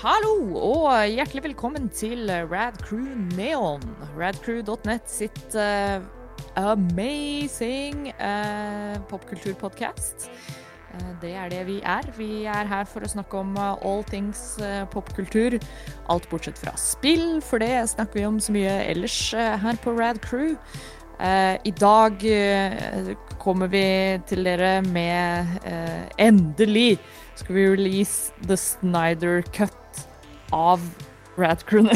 Hallo og hjertelig velkommen til Rad Crew Neon. Radcrew.net sitt uh, amazing uh, popkulturpodkast. Uh, det er det vi er. Vi er her for å snakke om all things popkultur. Alt bortsett fra spill, for det snakker vi om så mye ellers her på Rad Crew. I dag kommer vi til dere med Endelig skal vi release The Snyder Cut av Radcrew.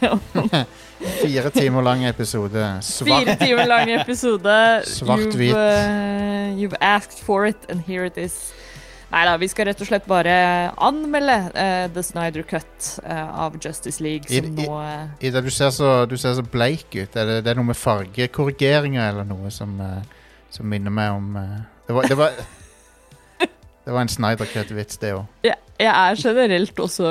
Fire timer lang episode. Svart. Fire timer lang episode. Svart-hvit. You've, uh, you've, asked for it, and here it is. Nei da, vi skal rett og slett bare anmelde uh, The Snyder Cut uh, av Justice League, som I, nå Ida, du ser, så, du ser så bleik ut. Er det, det er noe med fargekorrigeringer eller noe som, som minner meg om det var, det var det var en Snyder-Cut-vits, det òg. Ja, jeg er generelt også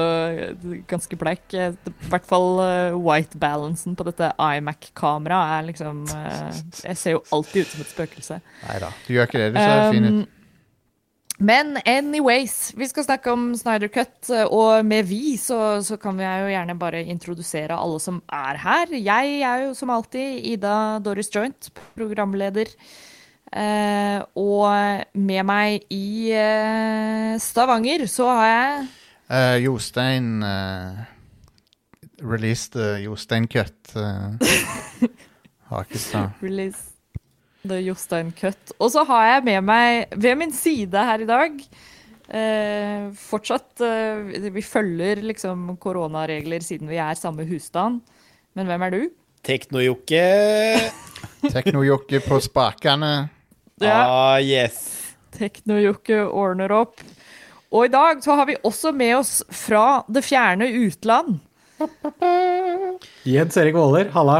ganske bleik. I hvert fall uh, white balancen på dette iMac-kameraet er liksom uh, Jeg ser jo alltid ut som et spøkelse. Nei da, du gjør ikke det. Du ser um, fin ut. Men anyways, vi skal snakke om Snyder Cut, og med vi så, så, kan vi jo gjerne bare introdusere alle som er her. Jeg er jo som alltid Ida Doris Joint, programleder. Uh, og med meg i uh, Stavanger så har jeg uh, Jostein Released Jostein Cut. Hakestad. Release the Jostein Cut. Og så har jeg med meg ved min side her i dag Fortsatt Vi følger liksom koronaregler siden vi er samme husstand. Men hvem er du? Teknojokke. Teknojokke på spakene. Ja. Ah, yes. Teknojokke ordner opp. Og i dag så har vi også med oss fra det fjerne utland. Jens Erik Våler, halla.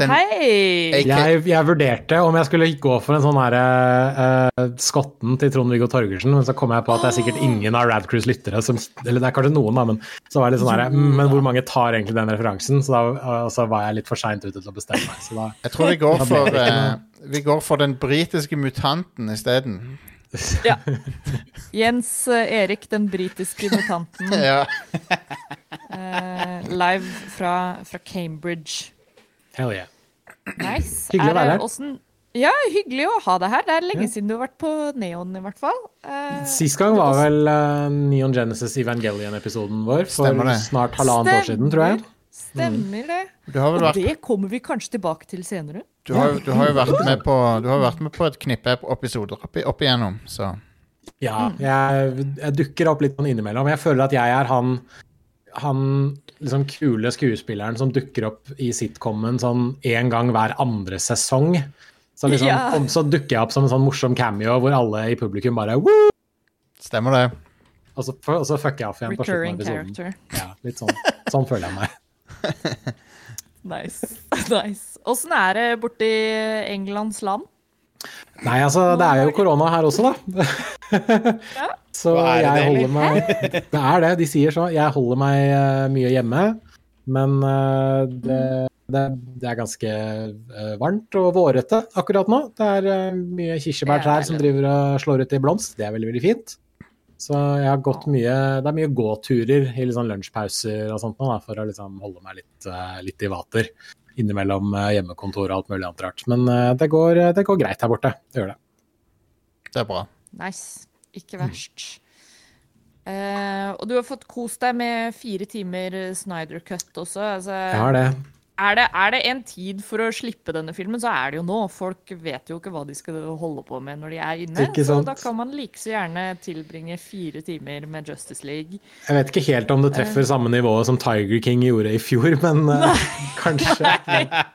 Den, Hei! Jeg, jeg, vurderte om jeg skulle gå for en sånn her uh, skotten til Trond-Viggo Torgersen, men så kom jeg på at det er sikkert ingen av Radcruise lyttere som Eller det er kanskje noen, da, men så var jeg litt sånn her mm, Men hvor mange tar egentlig den referansen? Så da så var jeg litt for seint ute til å bestemme meg. Så da, jeg tror vi går for, uh, vi går for den britiske mutanten isteden. Ja. Jens Erik, den britiske mutanten. ja. live fra, fra Cambridge. Hell yeah. Nice. Hyggelig å være her. Ja, hyggelig å ha deg her. Det er lenge ja. siden du har vært på Neon, i hvert fall. Uh, Sist gang var vel uh, Neon Genesis Evangelion-episoden vår for snart halvannet år siden, tror jeg. Stemmer det. Og vært... det kommer vi kanskje tilbake til senere. Du har, du har jo vært med på, vært med på et knippe episoder opp, opp igjennom, så Ja, jeg, jeg dukker opp litt sånn innimellom. Jeg føler at jeg er han han liksom kule skuespilleren som dukker opp i sitcomen sånn én gang hver andre sesong. Så, liksom, ja. om, så dukker jeg opp som en sånn morsom cameo hvor alle i publikum bare Woo! Stemmer det. Og så, og så fucker jeg off igjen Recurring på slutten av episoden. Character. Ja, litt sånn. Sånn føler jeg meg. nice. nice. Åssen er det borti Englands land? Nei, altså, det er jo korona her også, da. ja. Så jeg holder meg Det er det, de sier så. Jeg holder meg uh, mye hjemme, men uh, det, det, det, er ganske uh, varmt og vårete akkurat nå. Det er mye kirsebærtrær som driver og slår ut i blomst. Det er veldig, veldig fint. Så jeg har gått mye Det er mye gåturer i liksom lunsjpauser og sånt nå, da, for å liksom holde meg litt, litt i vater innimellom hjemmekontor og alt mulig annet rart. Men det går, det går greit her borte. Det gjør det. Det er bra. Nice. Ikke verst. Mm. Uh, og du har fått kost deg med fire timer Snyder Cut også. Altså, jeg har det. Er, det. er det en tid for å slippe denne filmen, så er det jo nå. Folk vet jo ikke hva de skal holde på med når de er inne. Så da kan man like så gjerne tilbringe fire timer med Justice League. Jeg vet ikke helt om det treffer uh, samme nivå som Tiger King gjorde i fjor, men Nei. kanskje.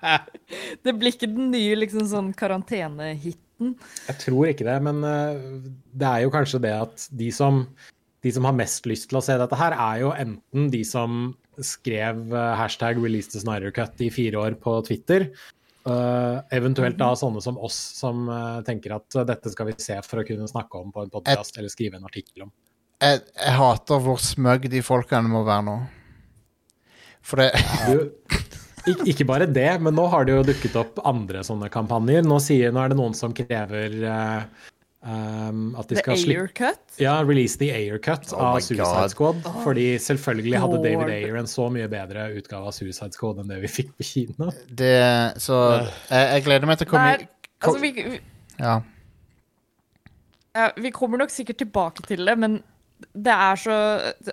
det blir ikke den nye liksom, sånn karantenehiten. Jeg tror ikke det, men uh, det er jo kanskje det at de som, de som, har mest lyst til å se dette her, er jo enten de som skrev uh, hashtag 'release the Snyder Cut' i fire år på Twitter. Uh, eventuelt da sånne som oss, som tenker at dette skal vi se for å kunne snakke om på en podkast eller skrive en artikkel om. Jeg, jeg hater hvor smøgg de folkene må være nå. For det du, ikke, ikke bare det, men nå har det jo dukket opp andre sånne kampanjer. Nå, sier, nå er det noen som krever uh, Um, at de The skal slippe Ayer Cut. ja, release the Ayer cut Oh av Suicide God. Squad. Fordi selvfølgelig hadde David Ayer en så mye bedre utgave av Suicide Squad enn det vi fikk på kino. Det, så jeg, jeg gleder meg til å komme Nei, i altså, vi, vi, Ja. ja, vi kommer nok sikkert tilbake til det, men det er så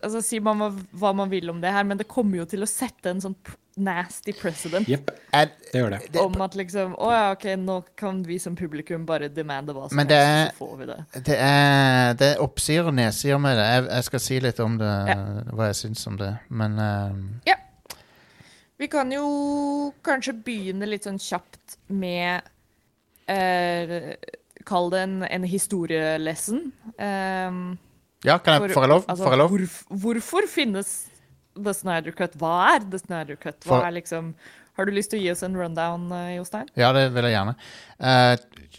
altså, Si man hva, man vil om det her, men det kommer jo til å sette en sånn nasty president. Yep. Jeg, det gjør det. om at liksom Å ja, OK, nå kan vi som publikum bare demande hva som Men det er- helst, så får vi det. det, er, det er oppsider og nedsider med det. Jeg, jeg skal si litt om det, Ja. hva jeg syns om det, men eh, Vi kan jo kanskje begynne litt sånn kjapt med uh, Kall det en, en historielesson. Um, Ja, kan jeg, får jeg lov? altså, får jeg lov? hvorf- hvorfor finnes The Snyder Cut? Hva er The Snyder Cut? Hva For- er liksom Har du lyst til å gi oss en rundown, eh, Jostein? Ja, det vil jeg gjerne. Uh,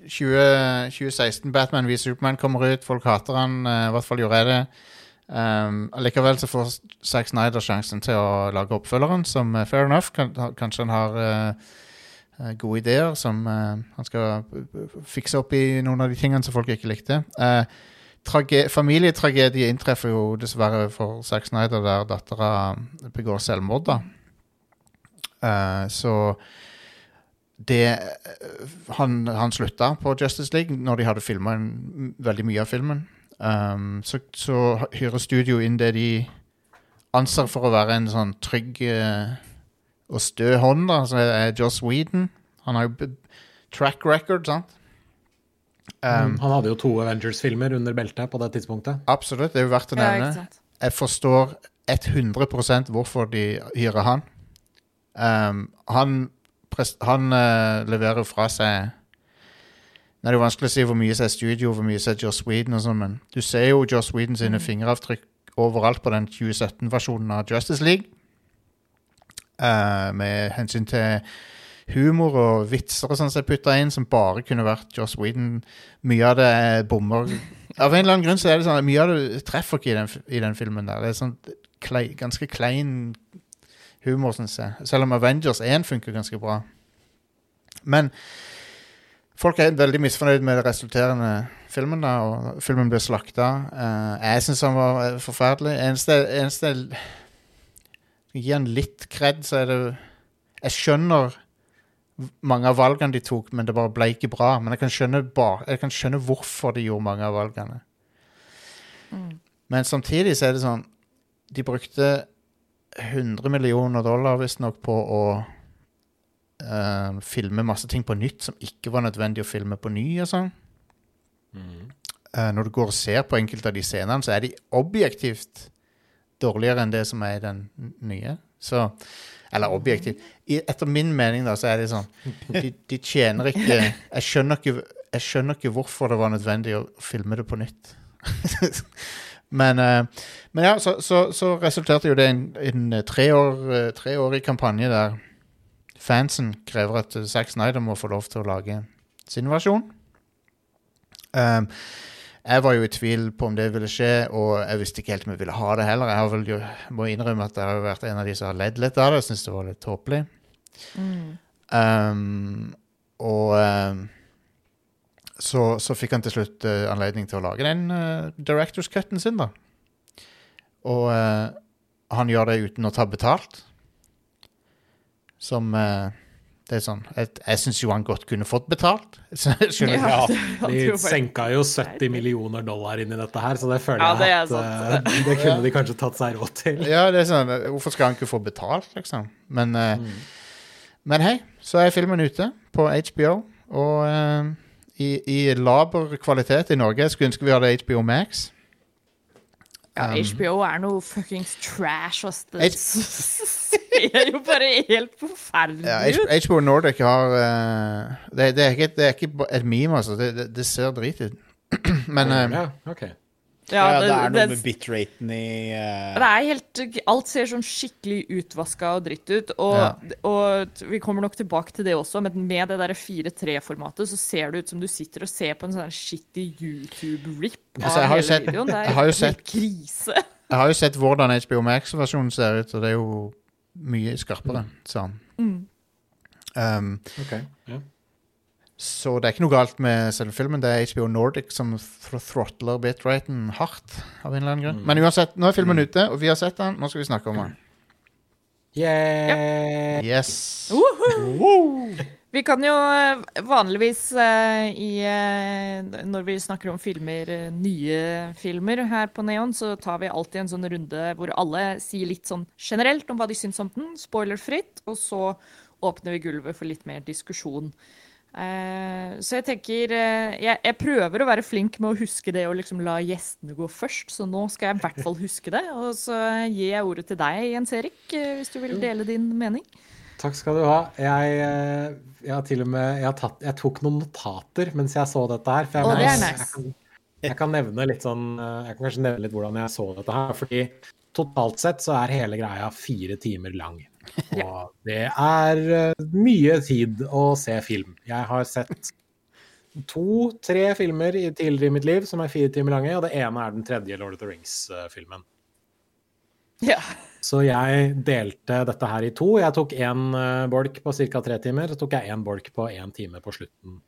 20, 2016, Batman v Superman kommer ut. Folk hater han, Uh, i hvert fall gjorde jeg det. Um, allikevel så får Zack Snyder sjansen til å lage oppfølgeren, som uh, fair enough. Kan, kanskje han har gode ideer som han skal fikse opp i noen av de tingene som folk ikke likte. Uh, familietragedie inntreffer jo dessverre for Zack Snyder, der dattera begår selvmord. da. Uh, så det han, han slutta på Justice League når de hadde filma veldig mye av filmen. Um, så, så hyrer studio inn det de anser for å være en sånn trygg uh, og stø hånd, da, som er Joss Whedon. Han har jo track record, sant? Um, Mm, Han hadde jo to Avengers-filmer under beltet på det tidspunktet. Absolutt, det er jo verdt å nevne. jeg forstår 100% hvorfor de hyrer han. Um, han han uh, leverer fra seg Det er jo vanskelig å si hvor mye som er studio, hvor mye som er Joss Whedon og sånn, men du ser jo Joss Whedon sine fingeravtrykk overalt på den 2017-versjonen av Justice League. Uh, med hensyn til humor og vitser og sånn som jeg putta inn, som bare kunne vært Joss Whedon. Mye av det er bommer. Av en eller annen grunn så er det sånn at mye av det treffer ikke i den, i den filmen der. Det er sånn klei, ganske klein humor, syns jeg. Selv om Avengers 1 funker ganske bra. Men folk er veldig misfornøyd med det resulterende filmen, da, og filmen blir slakta. Eh, jeg syns han var eh, forferdelig. Eneste, eneste Gi han litt kred, så er det Jeg skjønner mange av valgene de tok, men det bare ble ikke bra. Men jeg kan skjønne, jeg kan skjønne hvorfor de gjorde mange av valgene. Men samtidig så er det sånn De brukte 100 millioner dollar visstnok på å uh, filme masse ting på nytt som ikke var nødvendig å filme på ny og sånn. Eh, når du går og ser på enkelte av de scenene, så er de objektivt dårligere enn det som er i den nye. Så Eller objektivt. I, etter min mening, da, så er det sånn De, de tjener ikke jeg skjønner ikke Jeg skjønner ikke hvorfor det var nødvendig å filme det på nytt. men, uh, men ja, så, så, så resulterte jo det i en, en tre eh, treårig kampanje der fansen krever at eh, Zack Snyder må få lov til å lage sin versjon. Um, jeg var jo i tvil på om det ville skje, og jeg visste ikke helt om jeg ville ha det heller. Jeg har vel må innrømme at jeg har vært en av de som har ledd litt av det. Jeg syns det var litt tåpelig. Um, og um, så, så fikk han til slutt uh, anledning til å lage den uh, directors cutten sin, da. Og uh, han gjør det uten å ta betalt. Som eh, Det er sånn Jeg, jeg syns jo han godt kunne fått betalt. Skjønner Ja, Ja, De senka jo 70 millioner dollar inn i dette her, så det føler Ja, det jeg at sant. eh, det kunne de kanskje tatt seg råd til. Ja, det er sånn Hvorfor skal han ikke få betalt, liksom? Men, mm. men hei, så er filmen ute på HBO, og uh, i, i laber kvalitet i Norge. Jeg skulle ønske vi hadde HBO Max. Ja, Um, HBO er noe fuckings trash, ass. Det H- ser jo bare helt forferdelig ut. Ja, HBO Nordic har uh, det, det, er ikke, det er ikke et meme, altså. Det, det, det ser drit ut. men uh, Ja, ok. Ja, det, er noe det- med bitraten i uh... Det er helt Alt ser sånn skikkelig utvaska og dritt ut. Og, Ja. og vi kommer nok tilbake til det også, men med det derre 4-3-formatet så ser det ut som du sitter og ser på en sånn shitty YouTube-rip av Altså, jeg har hele sett- videoen. Det er jeg har jo helt sett- krise. jeg har jo sett hvordan HBO Max-versjonen ser ut, og det er jo mye skarpere. Så. Um, Ok, ja. Så det er ikke noe galt med selve filmen. Det er HBO Nordic som thr throttler bitrighten hardt. av en eller annen grunn. Men uansett, nå er filmen ute, og vi har sett den. Nå skal vi snakke om den. Yeah. Yes. Vi kan jo eh, vanligvis eh, i, eh, Når vi snakker om filmer, nye filmer her på Neon, så tar vi alltid en sånn runde hvor alle sier litt sånn generelt om hva de syns om den, spoilerfritt, og så åpner vi gulvet for litt mer diskusjon. Eh, så jeg tenker eh, jeg, jeg prøver å være flink med å huske det og liksom la gjestene gå først, så nå skal jeg i hvert fall huske det. Og så gir jeg ordet til deg, Jens Erik, eh, hvis du vil dele din mening. Takk skal du ha. Jeg, jeg har til og med jeg, har tatt, jeg tok noen notater mens jeg så dette her. For jeg, oh, det er jeg, kan, jeg kan nevne litt sånn Jeg kan kanskje nevne litt hvordan jeg så dette her. Fordi totalt sett så er hele greia fire timer lang. Og det er eh, mye tid å se film. Jeg har sett to-tre filmer i- tidligere i mitt liv som er fire timer lange, og det ene er den tredje Lord of the Rings-filmen. Ja. Så jeg delte dette her i to. Jeg tok én bolk på ca. tre timer, så tok jeg én bolk på én time på slutten.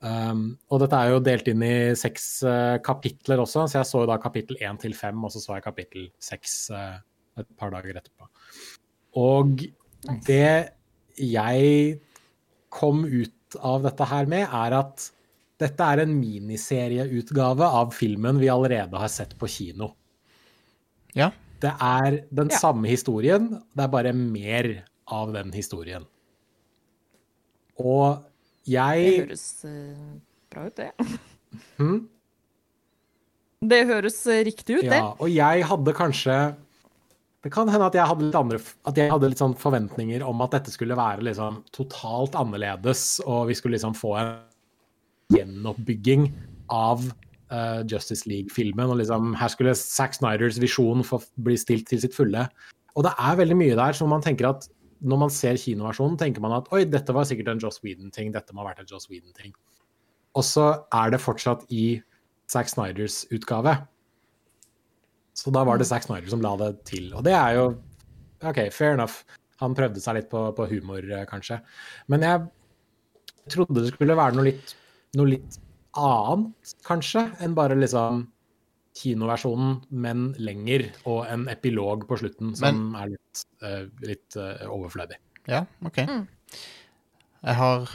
Um, og dette er jo delt inn i seks uh, kapitler også, så jeg så da kapittel én til fem, og så så jeg kapittel seks uh, et par dager etterpå. Og det jeg kom ut av dette her med, er at dette er en miniserieutgave av filmen vi allerede har sett på kino. Ja. Det er den Ja. samme historien, det er bare mer av den historien. Og jeg Det høres eh, bra ut, det. Hmm? Det høres eh, riktig ut, det. Ja, og jeg hadde kanskje Det kan hende at jeg hadde litt andre jeg hadde litt sånn forventninger om at dette skulle være liksom totalt annerledes, og vi skulle liksom få en gjenoppbygging av uh, Justice League-filmen. Og liksom her skulle Zack Snyders visjon få bli stilt til sitt fulle. Og det er veldig mye der som man tenker at når man ser kinoversjonen, tenker man at oi, dette var sikkert en Joss Whedon-ting, dette må ha vært en Joss Whedon-ting. Og så er det fortsatt i Zack Snyders utgave. Så da var det Zack Snyder som la det til. Og det er jo OK, fair enough. Han prøvde seg litt på, på humor, eh, kanskje. Men jeg trodde det skulle være noe litt, noe litt annet, kanskje, enn bare liksom kinoversjonen, men lenger, og en epilog på slutten som er litt, uh, litt uh, overflødig. Ja, OK. Mm. Jeg har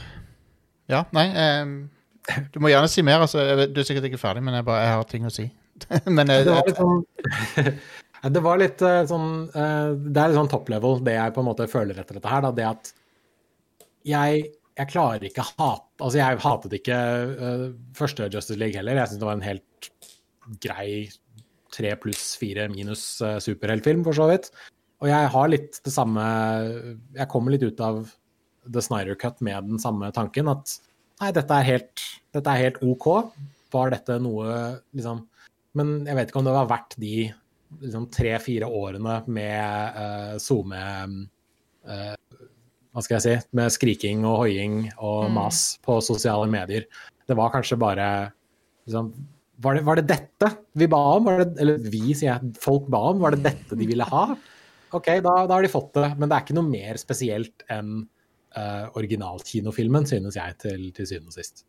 Ja, nei Um, Du må gjerne si mer. Altså. Du er sikkert ikke ferdig, men jeg, bare, jeg har ting å si. men jeg, Det var litt sånn Det var litt eh, sånn eh, Det er litt sånn top level, det jeg på en måte føler etter dette her. Da, det at jeg, jeg klarer ikke hate Altså, jeg hatet ikke eh, første Justice League heller. Jeg syns det var en helt grei tre pluss fire minus superheltfilm, for så vidt. Og jeg har litt det samme Jeg kommer litt ut av The Snyder Cut med den samme tanken. At nei, dette er helt, dette er helt OK. Var dette noe liksom Men jeg vet ikke om det var verdt de liksom, tre-fire årene med uh, SoMe eh, Hva skal jeg si? Med skriking og hoiing og Mm. på sosiale medier. Det var kanskje bare liksom, var, det, var det dette vi ba om? Var det, eller vi, sier jeg. Folk ba om. Var det dette de ville ha? OK, da, da har de fått det. Men det er ikke noe mer spesielt enn uh, originalkinofilmen, synes jeg, til, til syvende og sist.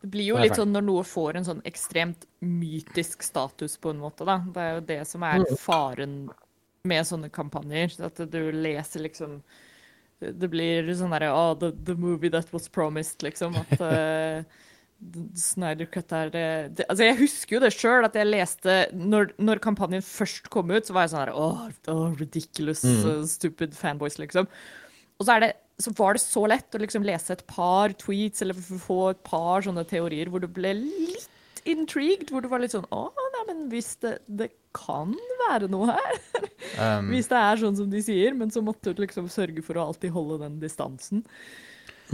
Det blir jo litt sånn når noe får en sånn ekstremt mytisk status, på en måte, da. Det er jo det som er Mm. faren med sånne kampanjer. At du leser liksom Det blir sånn derre oh, the, the movie that was promised, liksom. At uh, Snyder Cut er eh, det, Altså, jeg husker jo det sjøl, at jeg leste når, når kampanjen først kom ut, så var jeg sånn her oh, oh, ridiculous, Mm. uh, stupid fanboys, liksom. Og så, er det, så var det så lett å liksom lese et par tweets eller få et par sånne teorier hvor du ble litt intrigued, hvor du var litt sånn Å, nei, men hvis det, det kan være noe her. um, Hvis det er sånn som de sier. Men så måtte du liksom sørge for å alltid holde den distansen.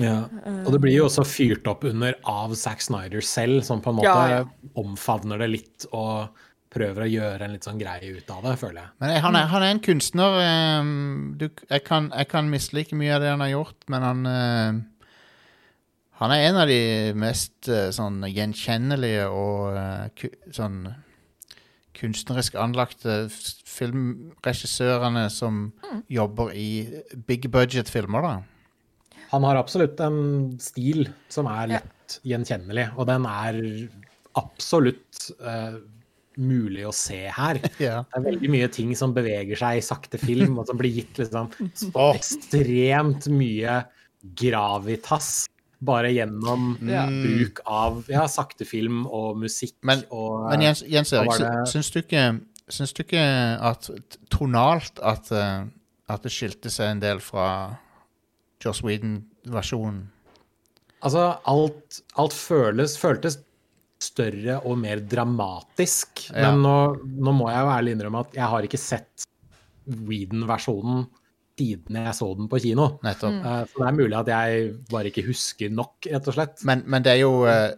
Ja. Og det blir jo også fyrt opp under av Zack Snyder selv, som på en måte Ja, ja. omfavner det litt og prøver å gjøre en litt sånn greie ut av det, føler jeg. Men jeg- han er, han er en kunstner. ehm, du, jeg, kan, jeg kan mislike mye av det han har gjort, men han ehm, Han er en av de mest eh, sånn gjenkjennelige og eh, sånn kunstnerisk anlagte filmregissørene som jobber i big budget-filmer, da. Han har absolutt en stil som er lett gjenkjennelig, og den er absolutt eh, mulig å se her. Yeah. Det er veldig mye ting som beveger seg i sakte film, og som blir gitt liksom så ekstremt mye gravitas bare gjennom mm. bruk av ja, sakte film og musikk Men- og Men Jens, Jens Erik, syns du ikke Syns du ikke at tonalt at, eh, at det skilte seg en del fra Joss Whedon-versjonen? Altså, alt, alt føles, føltes større og mer dramatisk. Ja. Men nå, nå må jeg jo ærlig innrømme at jeg har ikke sett Whedon-versjonen siden jeg så den på kino. Nettopp. Eh, Så det er mulig at jeg bare ikke husker nok, rett og slett. Men, men det er jo eh,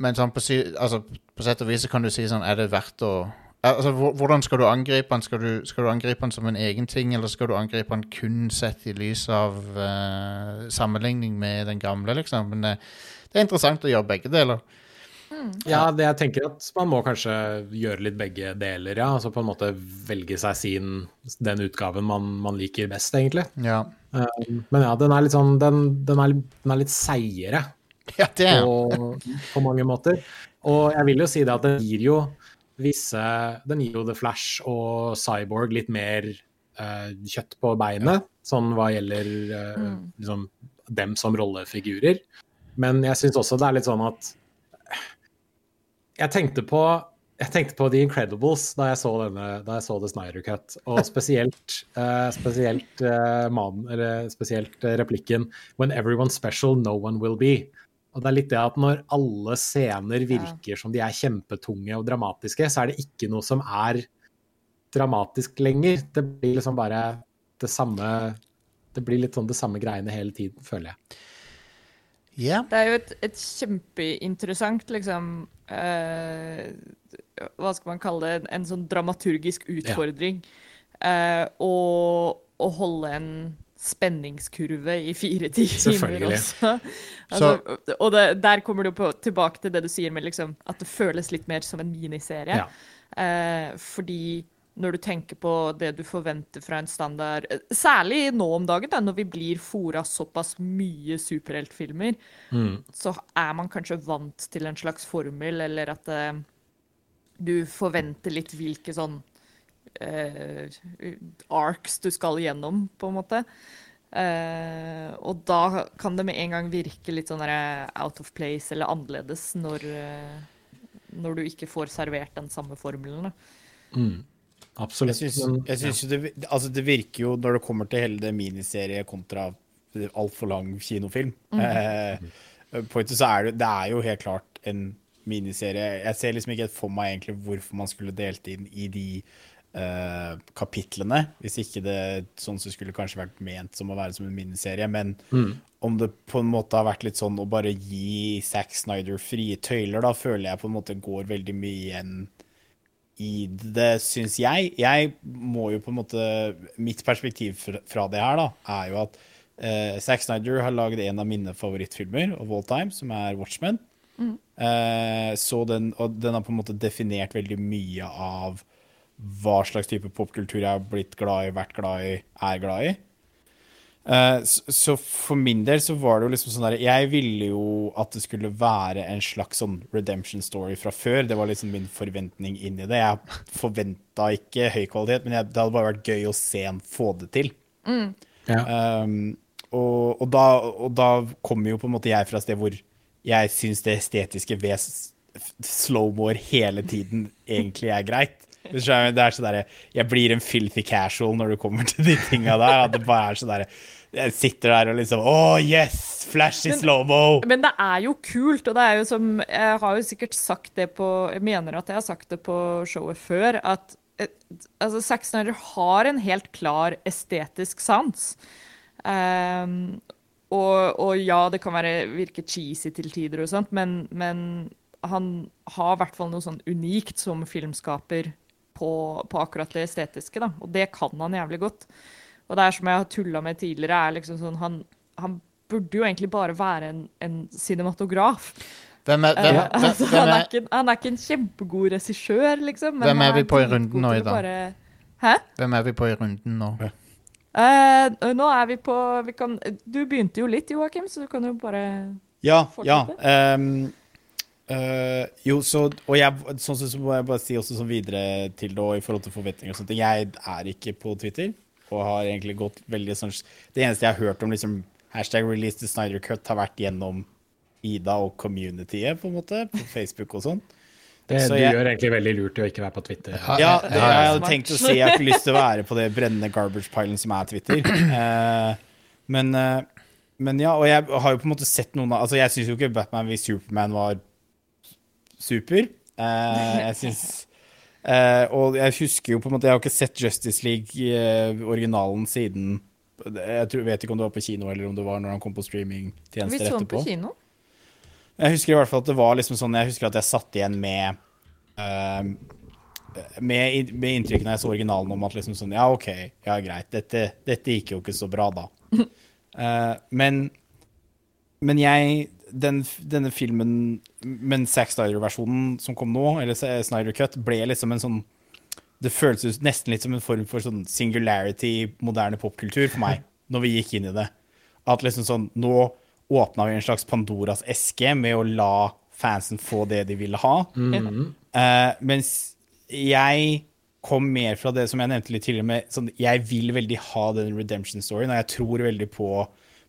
Men sånn på, altså, på sett og vis kan du si sånn Er det verdt å Altså, Hvordan skal du angripe den? Skal du, skal du angripe den som en egen ting, eller skal du angripe den kun sett i lys av uh, sammenligning med den gamle, liksom? Men det, det er interessant å gjøre begge deler. Ja, det jeg tenker at man må kanskje gjøre litt begge deler, ja. Altså på en måte velge seg sin den utgaven man, man liker best, egentlig. Ja, Eh, Men ja, den er litt sånn Den, den, er, den er litt seigere ja det på, på mange måter. Og jeg vil jo si det at den gir jo visse Den gir jo The Flash og Cyborg litt mer uh, kjøtt på beinet, sånn hva gjelder eh, liksom, dem som rollefigurer. Men jeg syns også det er litt sånn at Jeg tenkte på jeg tenkte på The Incredibles da jeg så, denne, da jeg så The Snyder Cut, og spesielt, uh, spesielt, uh, man, spesielt eh, replikken When everyone's special, no one will be. Og det er litt det at når alle scener virker som de er kjempetunge og dramatiske, så er det ikke noe som er dramatisk lenger. Det blir liksom bare det samme Det blir litt sånn det samme greiene hele tiden, føler jeg. Ja. Det er jo et, et kjempeinteressant liksom uh, Hva skal man kalle det? En sånn dramaturgisk utfordring. Eh, å, å holde en spenningskurve i fire timer også. Altså, og det, der kommer du på, tilbake til det du sier med liksom, at det føles litt mer som en miniserie. Ja. Uh, fordi når du tenker på det du forventer fra en standard Særlig nå om dagen, da, når vi blir fora såpass mye superheltfilmer, Mm. så er man kanskje vant til en slags formel, eller at uh, du forventer litt hvilke sånn uh, arcs du skal gjennom, på en måte. Uh, og da kan det med en gang virke litt sånn out of place eller annerledes når, når du ikke får servert den samme formelen. Da. Mm. Absolutt. Jeg synes, jeg synes ja. det, altså det virker jo, når det kommer til hele det miniserie kontra altfor lang kinofilm eh, pointet, så er det, det er jo helt klart en miniserie. Jeg ser liksom ikke for meg egentlig hvorfor man skulle delt inn i de eh, kapitlene, hvis ikke det sånn som skulle kanskje vært ment som å være som en miniserie. Men om det på en måte har vært litt sånn å bare gi Zack Snyder frie tøyler, da føler jeg på en måte går veldig mye igjen i det, syns jeg. Jeg må jo på en måte Mitt perspektiv fra, det her, da, er jo at eh, Zack Snyder har laget en av mine favorittfilmer of all time, som er Watchmen. Eh, så den, og den har på en måte definert veldig mye av hva slags type popkultur jeg har blitt glad i, vært glad i, er glad i. Eh, så, så for min del så var det jo liksom sånn der Jeg ville jo at det skulle være en slags sånn redemption story fra før. Det var liksom min forventning inn i det. Jeg forventa ikke høy kvalitet, men jeg, det hadde bare vært gøy å se en få det til. ja. Um, og, og, da, og da kommer jo på en måte jeg fra et sted hvor jeg syns det estetiske ved slow-moer hele tiden egentlig er greit. Det er så derre Jeg blir en filthy casual når du kommer til de tinga der. At det bare er så derre Jeg sitter der og liksom Å, yes! Flash i slow-mo! Men det er jo kult, og det er jo som Jeg har jo sikkert sagt det på Jeg mener at jeg har sagt det på showet før, at eh, altså, Zack Snyder har en helt klar estetisk sans. Um, og, og ja, det kan være, virke cheesy til tider og sånt, men, men han har i hvert fall noe sånn unikt som filmskaper på, på akkurat det estetiske, da. Og det kan han jævlig godt. Og det er som jeg har tulla med tidligere, er liksom sånn Han, han burde jo egentlig bare være en, en cinematograf. Hvem er, hvem, uh, altså, hvem han, er ikke, han er ikke en kjempegod regissør, liksom. men Hvem er vi på i runden nå i dag? bare- Hæ? hvem er vi på i runden nå? Uh, nå er vi på vi kan, Du begynte jo litt, Joakim, så du kan jo bare Ja, ja. Fortsette. Eh, jo, så Og jeg, sånn så, så må jeg bare si også sånn videre til det, og i forhold til forventninger og sånt. Jeg er ikke på Twitter, og har egentlig gått veldig sånn Det eneste jeg har hørt om liksom hashtag release the Snyder Cut, har vært gjennom Ida og communityet, på en måte, på Facebook og sånn. Det, Så du jeg- gjør egentlig veldig lurt i å ikke være på Twitter. Ja, det det, jeg hadde tenkt å si Jeg har ikke lyst til å være på det brennende garbage-pilen som er Twitter. Uh, men, uh, men ja, og jeg har jo på en måte sett noen av Altså, jeg syns jo ikke Batman v Superman var super. Eh, jeg syns eh, Og jeg husker jo på en måte Jeg har ikke sett Justice League-originalen siden Jeg tror, vet ikke om det var på kino eller om det var når han kom på streamingtjenester Vi streamingtjenester så den på kino. Jeg husker i hvert fall at det var liksom sånn Jeg husker at jeg satt igjen med uh, med, med inntrykket når jeg så originalen om at liksom sånn Ja, OK, ja, greit. Dette, dette gikk jo ikke så bra, da. uh, men Men jeg den, Denne filmen, men Zack Snyder-versjonen som kom nå, eller Snyder Cut, ble liksom en sånn Det føltes nesten litt som en form for sånn singularity moderne popkultur for meg, når vi gikk inn i det. At liksom sånn Nå åpna vi en slags Pandoras eske med å la fansen få det de ville ha. Eh, mens jeg kom mer fra det som jeg nevnte litt tidligere, med sånn Jeg vil veldig ha den redemption storyen, og jeg tror veldig på,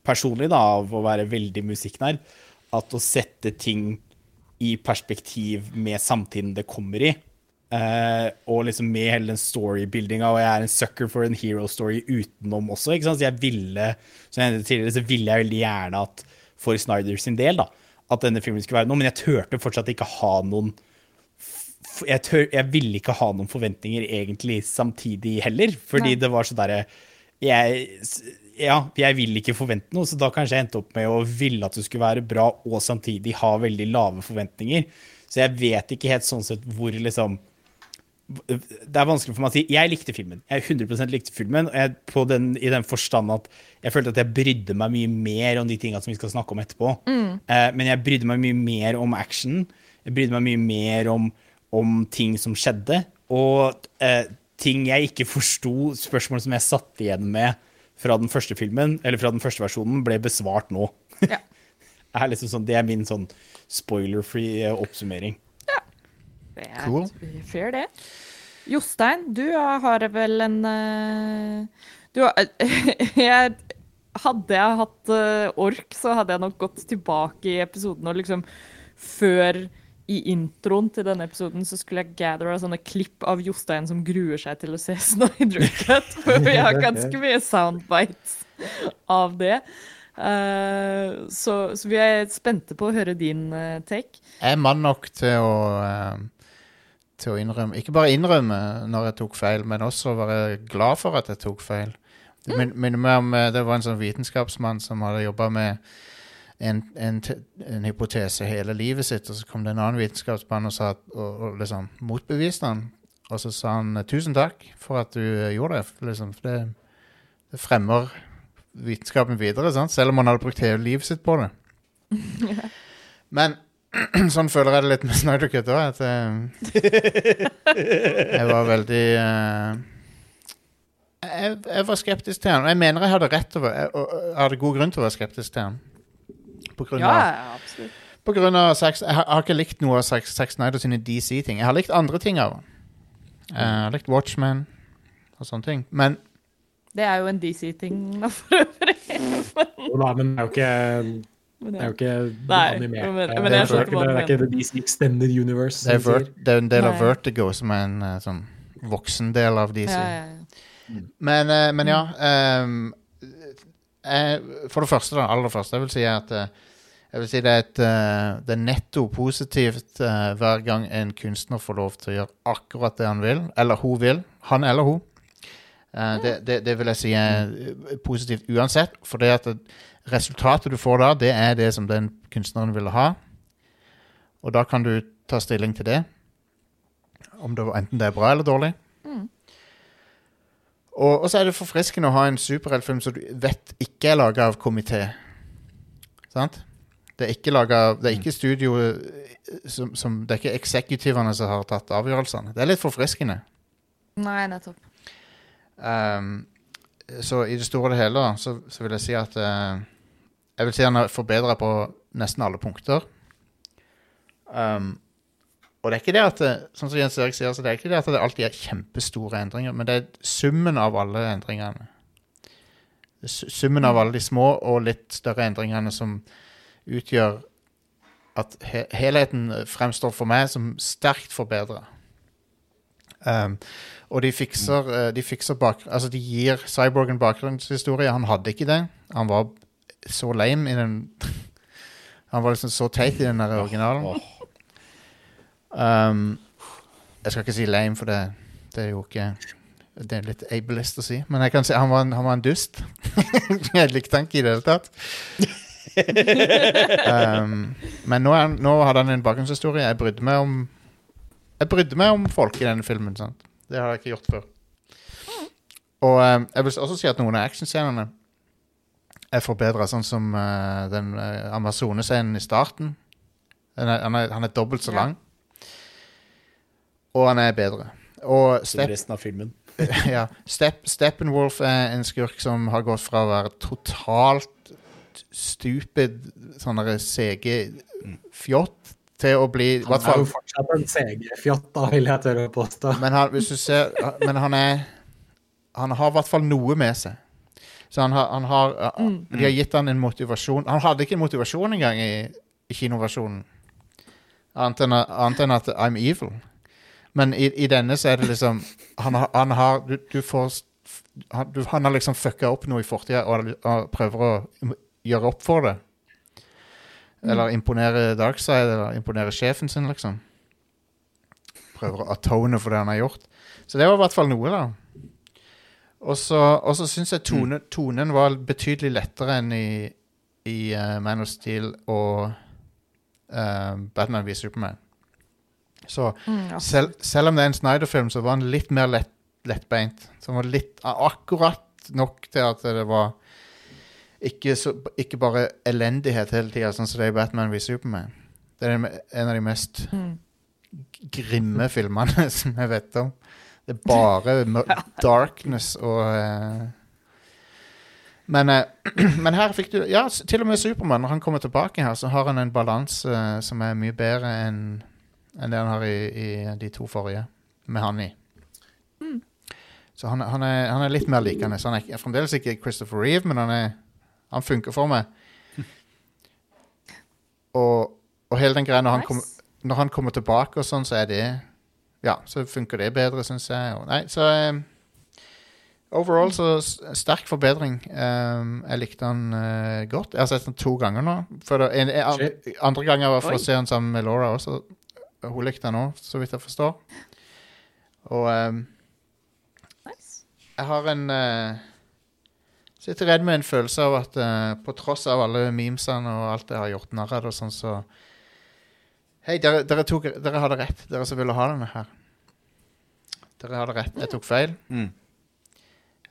personlig, da, av å være veldig musikknerd, at å sette ting i perspektiv med samtiden det kommer i. Uh, og liksom med hele den storybuildinga, og jeg er en sucker for en hero story utenom også. ikke sant? Så jeg ville som jeg nevnte tidligere, så ville jeg veldig gjerne at for Snyder sin del da, at denne filmen skulle være noe, men jeg turte fortsatt ikke ha noen jeg, tør, jeg ville ikke ha noen forventninger egentlig samtidig heller, fordi Nei. det var så derre jeg, ja, jeg vil ikke forvente noe, så da kanskje jeg endte opp med å ville at det skulle være bra, og samtidig ha veldig lave forventninger. Så jeg vet ikke helt sånn sett hvor liksom Det er vanskelig for meg å si. Jeg likte filmen. Jeg 100 likte filmen, og jeg, på den, i den forstand at jeg følte at jeg brydde meg mye mer om de tingene som vi skal snakke om etterpå. Eh, men jeg brydde meg mye mer om action. Jeg brydde meg mye mer om, om ting som skjedde. Og eh, ting jeg ikke forsto, spørsmål som jeg satt igjen med fra den første filmen, eller fra den første versjonen, ble besvart nå. Ja. Er liksom sånn, det er min sånn spoiler-free oppsummering. oppsummering. Det er Cool. fair, det. Jostein, du har vel en eh, Du har jeg, Hadde jeg hatt eh, ork, så hadde jeg nok gått tilbake i episoden og liksom Før i introen til denne episoden så skulle jeg gathera sånne klipp av Jostein som gruer seg til å se Snyder Cut, for vi har ganske mye soundbites av det. Uh, så, så vi er spente på å høre din uh, take. Jeg er mann nok til å uh, Til å innrømme Ikke bare innrømme når jeg tok feil, men også være glad for at jeg tok feil. Det min- minner meg om Det var en sånn vitenskapsmann som hadde jobba med en, en, en hypotese hele livet sitt, og så kom det en annen vitenskapsmann og, sa, og, og liksom motbeviste han. Og så sa han eh, 'tusen takk for at du eh, gjorde det', liksom, for det, det fremmer vitenskapen videre, sant? selv om han hadde brukt hele livet sitt på det. Men sånn føler jeg det litt med Snyder Cut òg. At eh, jeg var veldig uh, jeg, jeg var skeptisk til han. Og jeg mener jeg hadde rett over jeg, jeg hadde god grunn til å være skeptisk til han. På grunn av, ja, absolutt. på grunn av sex, Jeg har, jeg har ikke likt noe av Zack Zack Snyder sine DC-ting. Jeg har likt andre ting av henne. Eh, Jeg har likt Watchmen og sånne ting. Men Det er jo en DC-ting, da, for øvrig. Jo da, men det er jo ikke, det er jo ikke Nei, animert. men- Det er- men jeg det er det er ikke DC Extended Universe. det er, Vert, det er en del av Nei. Vertigo, som er en eh, sånn voksen del av DC. Ja, ja, ja. Men, eh, men ja um, jeg, For det første, da, aller første, jeg vil si at eh, jeg vil si det er, et, uh, det er netto positivt uh, hver gang en kunstner får lov til å gjøre akkurat det han vil, eller hun vil. Han eller hun. Uh, det, det, det vil jeg si er positivt uansett, for det at resultatet du får da, det er det som den kunstneren ville ha. Og da kan du ta stilling til det. Om det, enten det er bra eller dårlig. Og, og så er det forfriskende å ha en superheltfilm som du vet ikke er laga av komité. Sant? Det er ikke laget Det er ikke studio eh, som, som Det er ikke eksekutivene som har tatt avgjørelsene. Det er litt forfriskende. Nei, nettopp. Um, så i det store og det hele da, så, så vil jeg si at uh, Jeg vil si han har forbedra på nesten alle punkter. Um, og det er ikke det at det, Sånn som Jens Erik sier, så det er ikke det at det alltid er kjempestore endringer, men det er summen av alle endringene. Er Summen av alle de små og litt større endringene som utgjør at he helheten fremstår for meg som sterkt forbedra. Um, og de fikser, eh, de fikser bak... Altså, de gir Cyborg en bakgrunnshistorie. Han hadde ikke det. Han var så lame i den Han var liksom så teit i den der originalen. Um, jeg skal ikke si lame, for det, det er jo ikke Det er litt ableist å si, men jeg kan si han var en, han var en dust. jeg likte han ikke i det hele tatt. Um, men nå, er, nå hadde han en bakgrunnshistorie. Jeg brydde meg om Jeg brydde meg om folk i denne filmen. Sant? Det har jeg ikke gjort før. Og um, jeg vil også si at noen av actionscenene er forbedra, sånn som uh, den uh, Amazone-scenen i starten. Han er, han er, han er dobbelt så Ja. lang. Og han er bedre. Og Step, resten av filmen. ja, Step, Steppenwolf er en skurk som har gått fra å være totalt stupid, sånn CG-fjott, til å bli Han er er jo fortsatt en CG-fjott, da, vil jeg tørre å påstå. Men han, hvis du ser Men han er Han har i hvert fall noe med seg. Så han har, han har De har gitt han en motivasjon Han hadde ikke en motivasjon engang i, i kinoversjonen. Annet enn, annet enn at I'm evil. Men i, i denne så er det liksom Han har, han har Du, du får han, du, han har liksom fucka opp noe i fortida og, og prøver å gjøre opp for det. Eller imponere Darkside, eller imponere sjefen sin, liksom. Prøver å atone for det han har gjort. Så det var i hvert fall noe, da. Og så, syns jeg tone, tonen var betydelig lettere enn i, i uh, Man of Steel og uh, Batman v Superman. Så Mm, selv, selv om det er en Snyder-film, så var den litt mer lett, lettbeint. Så den var litt akkurat nok til at det var ikke, så, ikke bare elendighet hele tida, sånn som det er i Batman v Superman. Det er en en av de mest Mm. grimme filmene som jeg vet om. Det er bare darkness og uh, men, eh, men her fikk du Ja, til og med Supermann, når han kommer tilbake her, så har han en balanse eh, som er mye bedre enn en det han har i, i de to forrige, med han i. Så han, han, er, han er litt mer likende. Han er, fremdeles ikke Christopher Reeve, men han, er, han funker for meg. Og, og hele den greia når, han Nice. kommer- når han kommer tilbake og sånn, så er det Ja, så funker det bedre, syns jeg. Og, nei, så um, Overall så sterk forbedring. Um, jeg likte han uh, godt. Jeg har sett han to ganger nå. For det, en, en, andre ganger var for Oi. å se han sammen med Laura også. Hun likte han òg, så vidt jeg forstår. Og um, Nice. jeg har en uh, Sitter redd med en følelse av at eh, på tross av alle memesene og alt jeg har gjort narr av det sånn, så Hei, dere, dere, tok, dere hadde rett, dere som ville ha denne her. Dere hadde rett. Jeg tok feil. Mm.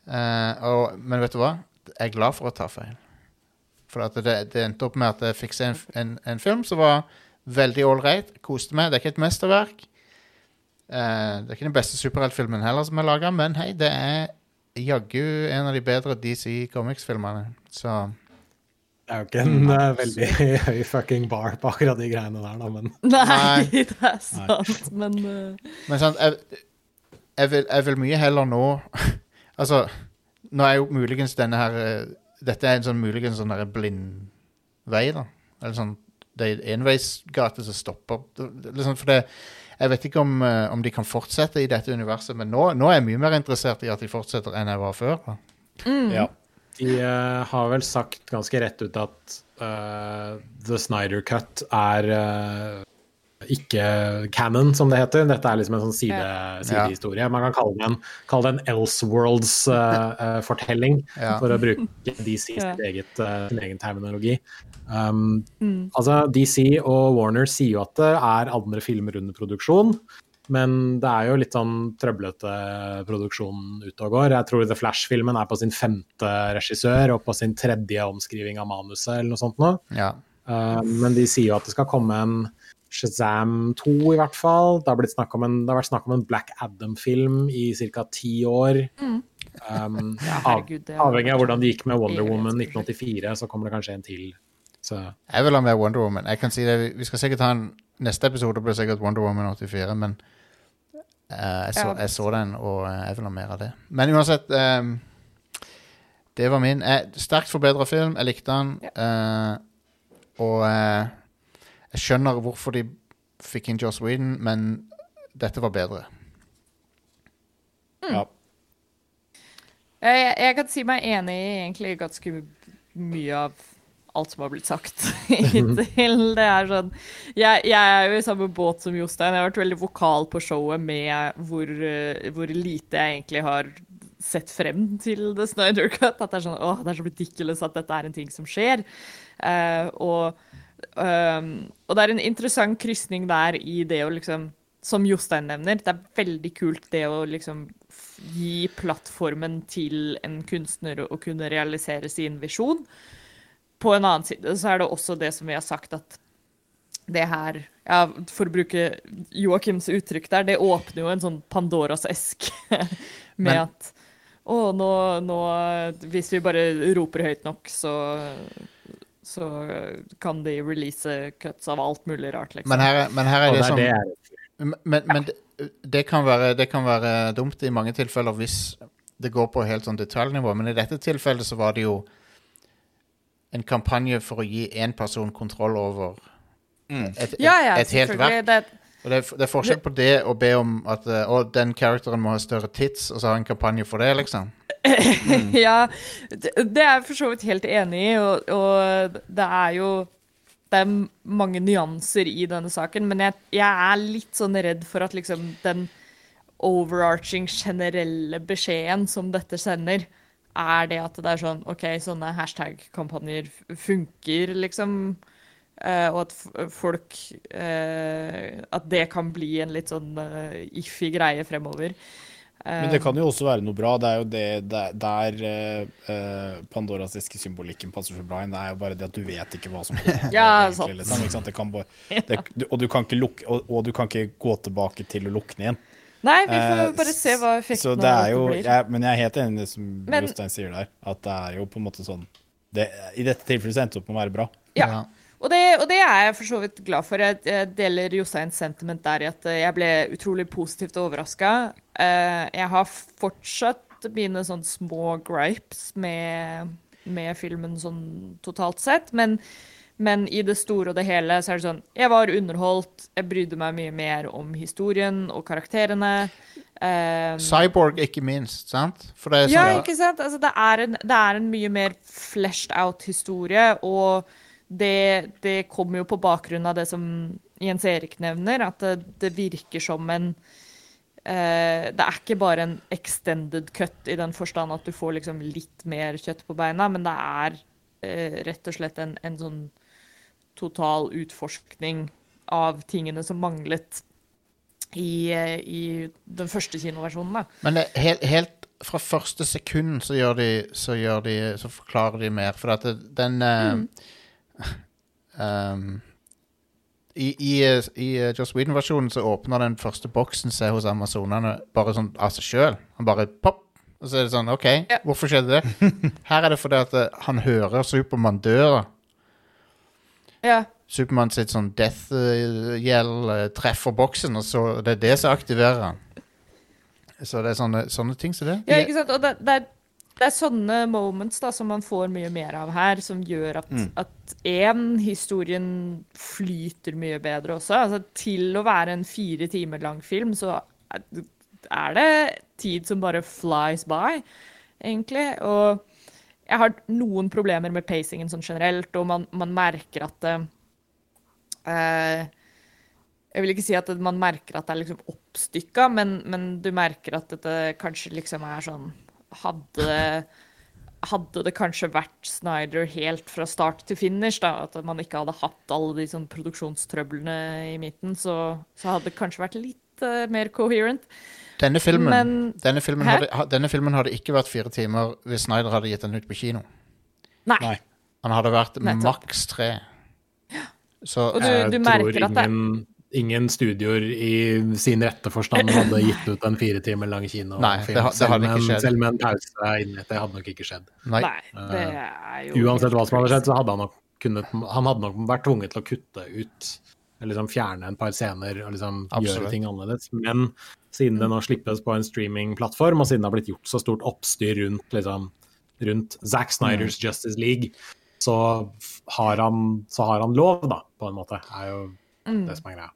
Eh, og, men vet du hva? Jeg er glad for å ta feil. For det, det endte opp med at jeg fikk se en, en, en film som var veldig ålreit. Koste meg. Det er ikke et mesterverk. Eh, det er ikke den beste superheltfilmen heller som er laga, men hei, det er jaggu en av de bedre DC Comics-filmene. Så. Det er jo ikke en uh, veldig høy fucking bar på akkurat de greiene der, da, men Nei, det er sant, men uh, Men sant, jeg, jeg, vil, jeg vil mye heller nå Altså, nå er jo muligens denne her eh, Dette er en sånn muligens sånn der blind vei, da. Eller sånn Det er enveisgate som stopper. Det, det, liksom, For det Jeg vet ikke om, eh, om de kan fortsette i dette universet, men nå, nå er jeg mye mer interessert i at de fortsetter enn jeg var før. Mm. Ja. de uh, har vel sagt ganske rett ut at uh, The Snyder Cut er eh, ikke canon, som det heter. Dette er liksom en sånn side, sidehistorie. Man kan kalle det en, kalle det en Elseworlds-fortelling, Ja. for å bruke DC sin, eget, uh, sin egen terminologi. Um, mm. Altså, DC og Warner sier jo at det er andre filmer under produksjon, men det er jo litt sånn trøblete produksjon ute og går. Jeg tror The Flash-filmen er på sin femte regissør og på sin tredje omskriving av manuset, eller noe sånt nå. Ja. Uh, men de sier jo at det skal komme en Shazam 2 i hvert fall. Det har, blitt snakk om en, det har vært snakk om en Black Adam-film i ca. ti år. Um, av, herregud, det er- avhengig av hvordan det gikk med Wonder Woman 1984, så kommer det kanskje en til. Så Jeg vil ha mer Wonder Woman. Jeg kan si det, Vi skal sikkert ha en Neste episode blir sikkert Wonder Woman 84, men uh, jeg, så, Ja. jeg så den, og eh, jeg vil ha mer av det. Men uansett um, Det var min. Jeg, sterkt forbedra film. Jeg likte den. Uh, og eh, jeg skjønner hvorfor de fikk inn Joss Whedon, men dette var bedre. Ja. Jeg, jeg kan si meg enig i egentlig ganske mye av alt som har blitt sagt hittil. Det er sånn jeg, jeg er jo i samme båt som Jostein. Jeg har vært veldig vokal på showet med hvor, eh, hvor lite jeg egentlig har sett frem til The Snyder Cut. At det er sånn åh, det er så ridiculous at dette er en ting som skjer. Uh, og, ehm, og det er en interessant krysning der i det å liksom Som Jostein nevner, det er veldig kult det å liksom gi plattformen til en kunstner å kunne realisere sin visjon. På en annen side så er det også det som vi har sagt, at det her ja, For å bruke Joakims uttrykk der, det åpner jo en sånn Pandoras esk med Men- at å, nå, nå Hvis vi bare roper høyt nok, så så kan de release cuts av alt mulig rart, liksom. Men her, er- men her er det det er som det er. Men, men det, det, kan være, det kan være dumt i mange tilfeller hvis det går på helt sånn detaljnivå. Men i dette tilfellet så var det jo en kampanje for å gi én person kontroll over et, et, ja, ja, et helt verk. Det, Og det, er, det er forskjell på det å be om at eh, å, den characteren må ha større tits, og så ha en kampanje for det, liksom. Ja, det, det er jeg for så vidt helt enig i, og, og det er jo det er mange nyanser i denne saken, men jeg, jeg er litt sånn redd for at liksom den overarching, generelle beskjeden som dette sender, er det at det er sånn OK, sånne hashtag-kampanjer funker, liksom. Uh, og at folk uh, At det kan bli en litt sånn uh, iffy greie fremover. Men det kan jo også være noe bra. Det er jo det der, der eh, eh, Pandoras eske-symbolikken passer så bra inn. Det er jo bare det at du vet ikke hva som kommer. Ja, sant. liksom, ikke sant? Det kan bare, det, og, du kan ikke lukke, og, og du kan ikke gå tilbake til å lukke den igjen. Nei, vi får Eh, bare se hva effekten det av det jo, blir. jeg, men jeg er helt enig i det som Men- Jostein sier der, at det er jo på en måte sånn det, I dette tilfellet så endte det opp med å være bra. Ja. Og det, og det er jeg for så vidt glad for. Jeg, deler Josteins sentiment der i at eh, jeg ble utrolig positivt overraska. jeg har fortsatt mine sånn små gripes med, med filmen sånn totalt sett, men, men i det store og det hele så er det sånn Jeg var underholdt, jeg brydde meg mye mer om historien og karakterene. Um, Cyborg, ikke minst, sant? Er ja, sånn ikke sant? Altså, det, er en, det er en mye mer fleshed out historie, og det, det kommer jo på bakgrunn av det som Jens Erik nevner, at det, det virker som en eh, Det er ikke bare en extended cut i den forstand at du får liksom litt mer kjøtt på beina, men det er eh, rett og slett en, en sånn total utforskning av tingene som manglet i, eh, i den første kinoversjonen. da. Men det, helt, helt fra første sekund så gjør de Så, gjør de, så forklarer de mer. For at den eh, um, I, i, i eh, Joss Whedon-versjonen så åpner den første boksen seg hos amazonene bare sånn av seg sjøl. Han bare pop! Og så er det sånn OK, Ja. hvorfor skjedde det? Her er det fordi at eh, han hører Supermann døra. Ja. Supermann sitt sånn death-gjeld eh, treffer boksen, og så det er det som aktiverer han. Så det er sånne, sånne ting som det. Ja, ikke sant? Og det, det, er, det er sånne moments da, som man får mye mer av her, som gjør at, at én, historien flyter mye bedre også. Altså, til å være en fire timer lang film, så er- det tid som bare flies by, egentlig. Og jeg har noen problemer med pacingen sånn generelt, og man, man merker at det eh, Jeg vil ikke si at man merker at det er liksom oppstykka, men, men du merker at dette kanskje liksom er sånn Hadde hadde det kanskje vært Snyder helt fra start til finish, da, at man ikke hadde hatt alle de sånn produksjonstrøblene i midten, så, så hadde det kanskje vært litt uh, mer coherent. Denne filmen, Men- denne, filmen hadde, ha- denne filmen hadde ikke vært fire timer hvis Snyder hadde gitt den ut på kino. Nei. Nei. Han hadde vært Nettopp. maks tre. Så Og du, du merker at det ingen ingen studioer i sin rette forstand hadde gitt ut en fire timer lang kinofilm. Nei, det det ikke skjedd. Selv med en pause inni. Det hadde nok ikke skjedd. Nei. Det er jo Uansett hva som hadde skjedd, så hadde han nok kunnet Han hadde nok vært tvunget til å kutte ut eller liksom fjerne en par scener og liksom Absolutt. gjøre ting annerledes. Men siden det nå slippes på en streamingplattform, og siden det har blitt gjort så stort oppstyr rundt liksom rundt Zack Snyders Mm. Justice League, så har han, så har han lov, da, på en måte. Det er jo Mm. det som er greia.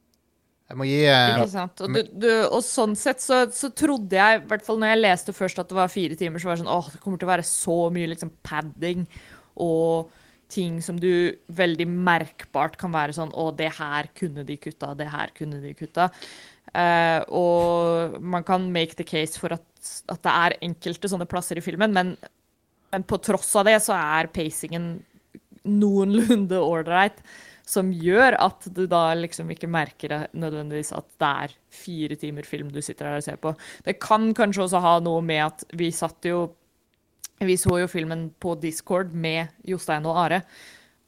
Jeg må gi eh, Ikke sant. Og, du, du, og sånn sett så, så trodde jeg, i hvert fall når jeg leste først at det var fire timer, så var det sånn åh, det kommer til å være så mye liksom padding og ting som du veldig merkbart kan være sånn å, det her kunne de kutta, det her kunne de kutta. Uh, og man kan make the case for at, at det er enkelte sånne plasser i filmen, men, men på tross av det så er pacingen noenlunde ålreit, som gjør at du da liksom ikke merker det nødvendigvis at det er fire timer film du sitter her og ser på. Det kan kanskje også ha noe med at vi satt jo Vi så jo filmen på Discord med Jostein og Are.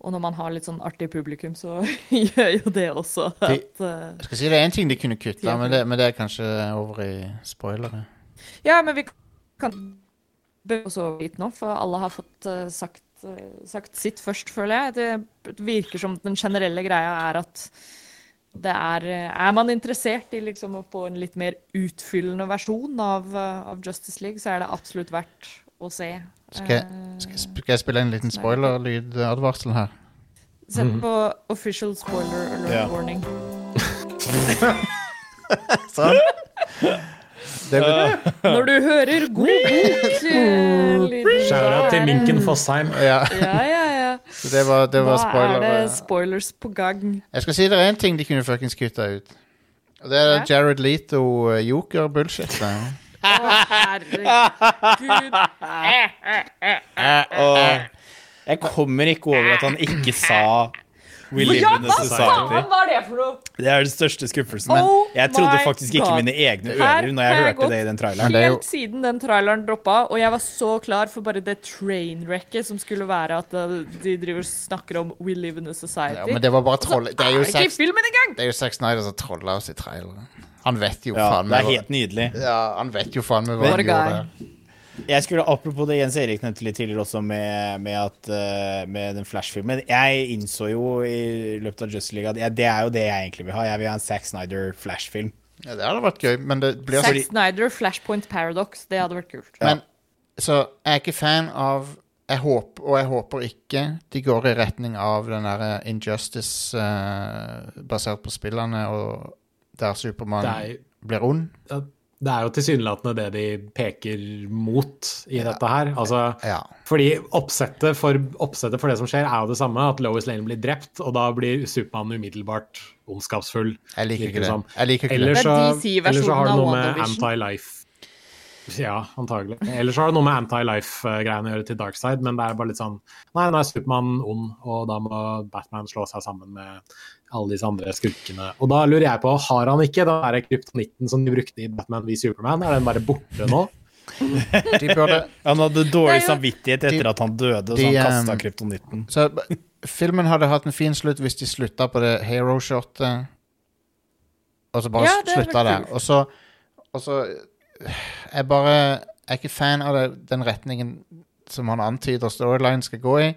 Og når man har litt sånn artig publikum, så gjør jo det også at eh, Jeg skal si det er én ting de kunne kutta, men det, men det er kanskje over i spoilere. Ja, men vi kan bevege oss over dit nå, for alle har fått eh, sagt, sagt sitt først, føler jeg. Det virker som den generelle greia er at det er Er man interessert i liksom å få en litt mer utfyllende versjon av, av Justice League, så er det absolutt verdt å se. Skal jeg, Eh, skal, jeg skal jeg spille en liten spoiler-lydadvarsel her? Sett på official spoiler alert Ja. warning. Sånn. Det, Når du hører god bok eh, out til Minken Fossheim. ja, Ja, ja, ja. det var, det var Da spoiler. er det spoilers på gang. Jeg skal si det er én ting de kunne fuckings kutta ut. Og det er Jared Leto uh, joker-bullshit. Å, herregud. Jeg kommer ikke over at han ikke sa Ja, in a hva society. faen var det for noe? Det er den største skuffelsen. Oh jeg trodde faktisk ikke God. mine egne Her ører når jeg jeg hørte det i den Men traileren. er Helt siden den traileren droppa, og jeg var så klar for bare det trainwrecket som skulle være at uh, de driver og snakker om We live in a society. Ja, men det var bare Så troll... Det er jo Sex, det er jo sex Nighter som trolla oss i traileren. Han vet jo Ja, faen det er helt nydelig. Ja, han vet jo faen meg hva han gjorde. Jeg skulle, Apropos det Jens Erik nevnte litt tidligere også med, med, at, eh, med den Flash-filmen. Jeg innså jo i løpet av Justice League at jeg, det er jo det jeg egentlig vil ha. Jeg vil ha en Zack Snyder Flash-film. Ja, det hadde vært gøy, men det blir Zack så Snyder, Flashpoint Paradox. Det hadde vært kult. Men så jeg er ikke fan av jeg håper, Og jeg håper ikke de går i retning av den derre Injustice uh, basert på spillene, og der Supermann er, blir ond. Det er jo tilsynelatende det de peker mot i dette her. Altså, Ja. fordi oppsettet for, oppsettet for det som skjer, er jo det samme. At Lois Lane blir drept, og da blir Supermann umiddelbart ondskapsfull. Jeg liker ikke det som. Jeg liker ikke ellers, det. Det så, ellers så har det noe med anti-life Ja, antagelig. Ellers så har det noe med anti-life-greiene å gjøre til Darkside, men det er bare litt sånn Nei, nå er Supermann ond, og da må Batman slå seg sammen med alle disse andre skurkene. Og da lurer jeg på, har han ikke den der kryptonitten som de brukte i Batman v Superman? Er den bare borte nå? Han hadde dårlig samvittighet etter De- at han døde, de, så han um, kasta kryptonitten. Så filmen hadde hatt en fin slutt hvis de slutta på det hero-shotet. Og så bare Ja, slutta der. Og så, og så Jeg bare er ikke fan av det, den retningen som han antyder storyline skal gå i.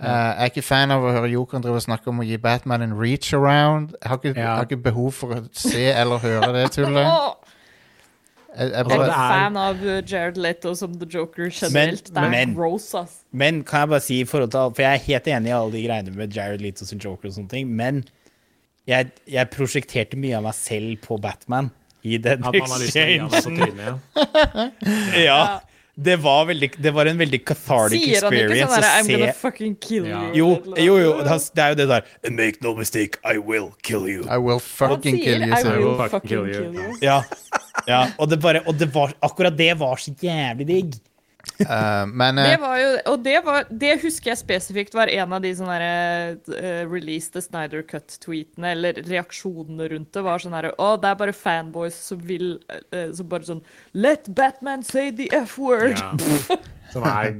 Eh, jeg er ikke fan av å høre Jokeren drive og snakke om å gi Batman en reach around. Jeg har ikke, Ja. har ikke behov for å se eller høre det tullet. Jeg, jeg jeg er bare, ikke er- fan av uh, Jared Leto som The Joker generelt. det er men- gross, ass. Men kan jeg bare si i forhold til For jeg er helt enig i alle de greiene med Jared Leto sin Joker og sånne ting, men jeg, jeg prosjekterte mye av meg selv på Batman i den At man har lyst til å gi ham så exchangen. ja. Ja. Det var, veldig, det var en veldig cathartic Sier han ikke sånn der I'm gonna fucking kill Ja. you? Jo, jo, jo, det er jo det der And make no mistake, I will kill you. I will fucking sier kill you. I will Fucking fucking kill you. kill you. Ja, ja og, det bare, og det var, akkurat det var så jævlig digg. Eh, men uh, Det var jo, og det, var, det husker jeg spesifikt var en av de sånne der, uh, release the Snyder Cut-tweetene, eller reaksjonene rundt det, var sånn herre Å, det er bare fanboys som vil eh, Som bare sånn Let Batman say the F-word! Ja. Som, er,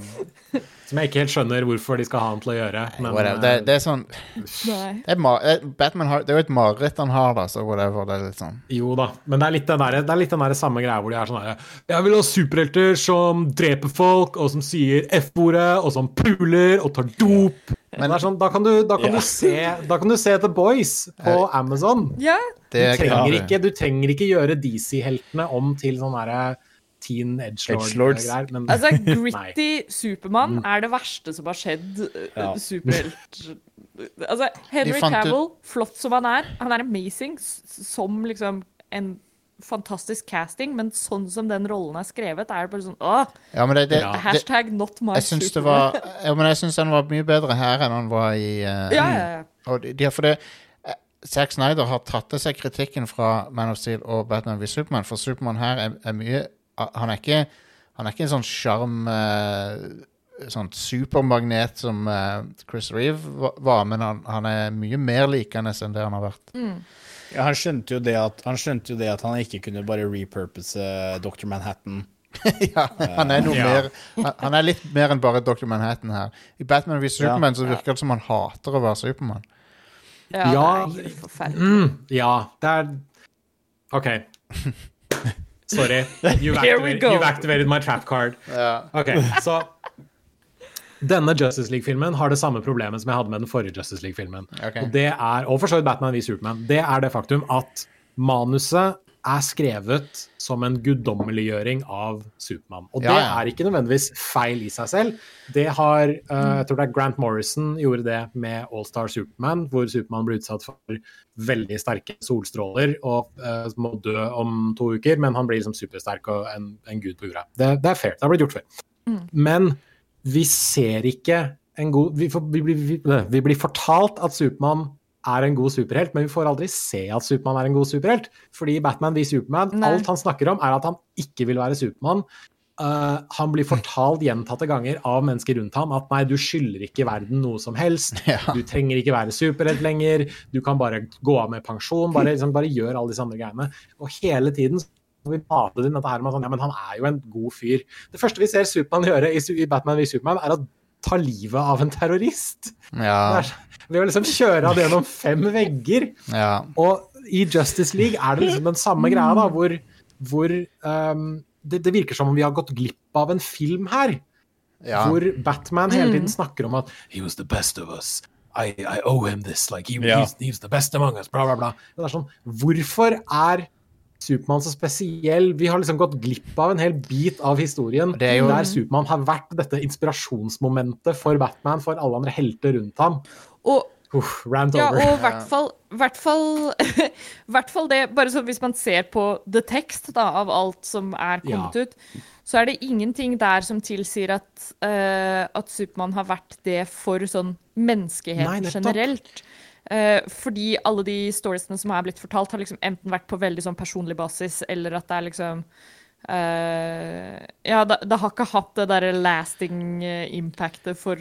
som jeg ikke helt skjønner hvorfor de skal ha han til å gjøre. Men, whatever. det, det er sånn det er, eh, Batman har, det er jo et mareritt han har, da, så whatever. Det er litt sånn Jo da, men det er litt den der, det er litt den der samme greia hvor de er sånn herre Jeg vil ha superhelter som dreper folk, og som sier F-ordet, og som puler og tar dop. Men det er sånn, da kan du, da kan yeah. du, se, da kan du se The Boys på Amazon. Yeah. Du trenger, ikke, du trenger ikke gjøre DC-heltene om til sånn derre teen edgelord-greier. Men Altså, gritty Supermann er det verste som har skjedd uh, Ja. superhelt Altså, Henry Cavill, ut- flott som han er, han er amazing som liksom en fantastisk casting, men sånn som den rollen er skrevet, er det bare sånn Åh, Ja, men det, det, Ja. det hashtag not my Jeg syns Superman. var ja, men jeg syns han var mye bedre her enn han var i uh, Ja, ja, ja. Og de, de, for det eh, Zack Snyder har tatt til seg kritikken fra Man of Steel og Batman v Superman, for Supermann her er, er mye Han er ikke Han er ikke en sånn sjarm uh, Sånn supermagnet som uh, Chris Reeve var, men han, han er mye mer likende enn det han har vært. Ja, han skjønte jo det at han skjønte jo det at han ikke kunne bare repurpose Dr. Manhattan. ja, han er noe Ja. mer han, han er litt mer enn bare Dr. Manhattan her. I Batman v Superman så virker det som han hater å være Supermann. Ja, Ja. det er helt forferdelig. Mm, ja, det er OK. Sorry. You've activated, you've activated my trap card. Ok, så Denne Justice League-filmen har det samme problemet som jeg hadde med den forrige Justice League-filmen. Okay. Og det er, og for så vidt Batman v Superman. Det er det faktum at manuset er skrevet som en guddommeliggjøring av Supermann. Og det Ja, ja. er ikke nødvendigvis feil i seg selv. Det har uh, Jeg tror det er Grant Morrison gjorde det med All-Star Superman, hvor Supermann ble utsatt for veldig sterke solstråler og uh, må dø om to uker, men han blir liksom supersterk og en, en gud på jorda. Det, det er fair. Det har blitt gjort før. Men vi ser ikke en god vi, får, vi, blir, vi, vi blir fortalt at Supermann er en god superhelt, men vi får aldri se at Supermann er en god superhelt. Fordi i Batman v Superman, Nei. alt han snakker om, er at han ikke vil være Supermann. Uh, han blir fortalt gjentatte ganger av mennesker rundt ham at nei, du skylder ikke verden noe som helst. Ja. Du trenger ikke være superhelt lenger. Du kan bare gå av med pensjon. Bare, liksom, bare gjør alle disse andre greiene. Og hele tiden når vi mater inn dette her med at han, ja, men han er jo en god fyr. Det første vi ser Supermann gjøre i, i Batman v Superman, er å ta livet av en terrorist. Ja, ved å liksom kjøre han gjennom fem vegger. ja. Og i Justice League er det liksom den samme greia, da, hvor, hvor um, det, det virker som om vi har gått glipp av en film her. ja. Hvor Batman hele tiden snakker om at He was the best of us. I, I owe him this. Like, he, Ja. he's, he's the best among us. Bla, bla, bla. Det er sånn, hvorfor er Supermann så spesiell? Vi har liksom gått glipp av en hel bit av historien er jo- der Supermann har vært dette inspirasjonsmomentet for Batman, for alle andre helter rundt ham. Og Uff, rant Ja, over. og i hvert fall, hvert fall, hvert fall det Bare så hvis man ser på the text da, av alt som er kommet Ja. ut, så er det ingenting der som tilsier at, uh, at Supermann har vært det for sånn menneskeheten generelt. Eh, fordi alle de storiesene som er blitt fortalt, har liksom enten vært på veldig sånn personlig basis, eller at det er liksom uh, Ja, det, det har ikke hatt det derre lasting eh, impactet for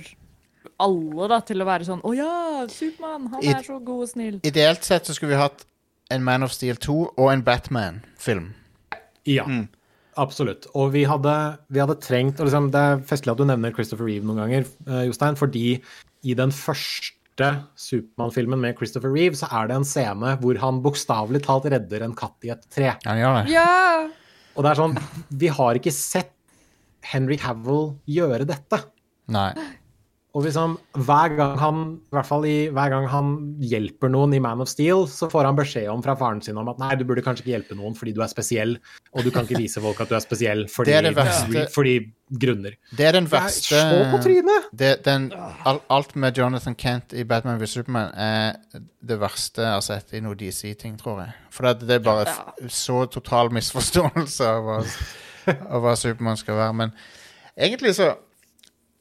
alle, da, til å være sånn Å ja, Supermann, han I- er så god og snill. Ideelt sett så skulle vi hatt en Man of Steel 2 og en Batman-film. Ja, absolutt. Og vi hadde, vi hadde trengt og liksom, Det er festlig at du nevner Christopher Reeve noen ganger, Jostein, fordi i den første Supermann-filmen med Christopher Reeve, så er det en scene hvor han bokstavelig talt redder en katt i et tre. Han gjør det. Ja! Og det er sånn Vi har ikke sett Henry Cavill gjøre dette. Nei. Og liksom, hver gang han i hvert fall i, hver gang han hjelper noen i Man of Steel, så får han beskjed om fra faren sin om at nei, du burde kanskje ikke hjelpe noen fordi du er spesiell, og du kan ikke vise folk at du er spesiell fordi, Det er det verste. fordi grunner. Det er den verste Se på trynet! det, den, Alt med Jonathan Kent i Batman v Superman er det verste jeg har sett i noe DC-ting, tror jeg. For det, det er bare f så total misforståelse av hva, av hva Supermann skal være. Men egentlig så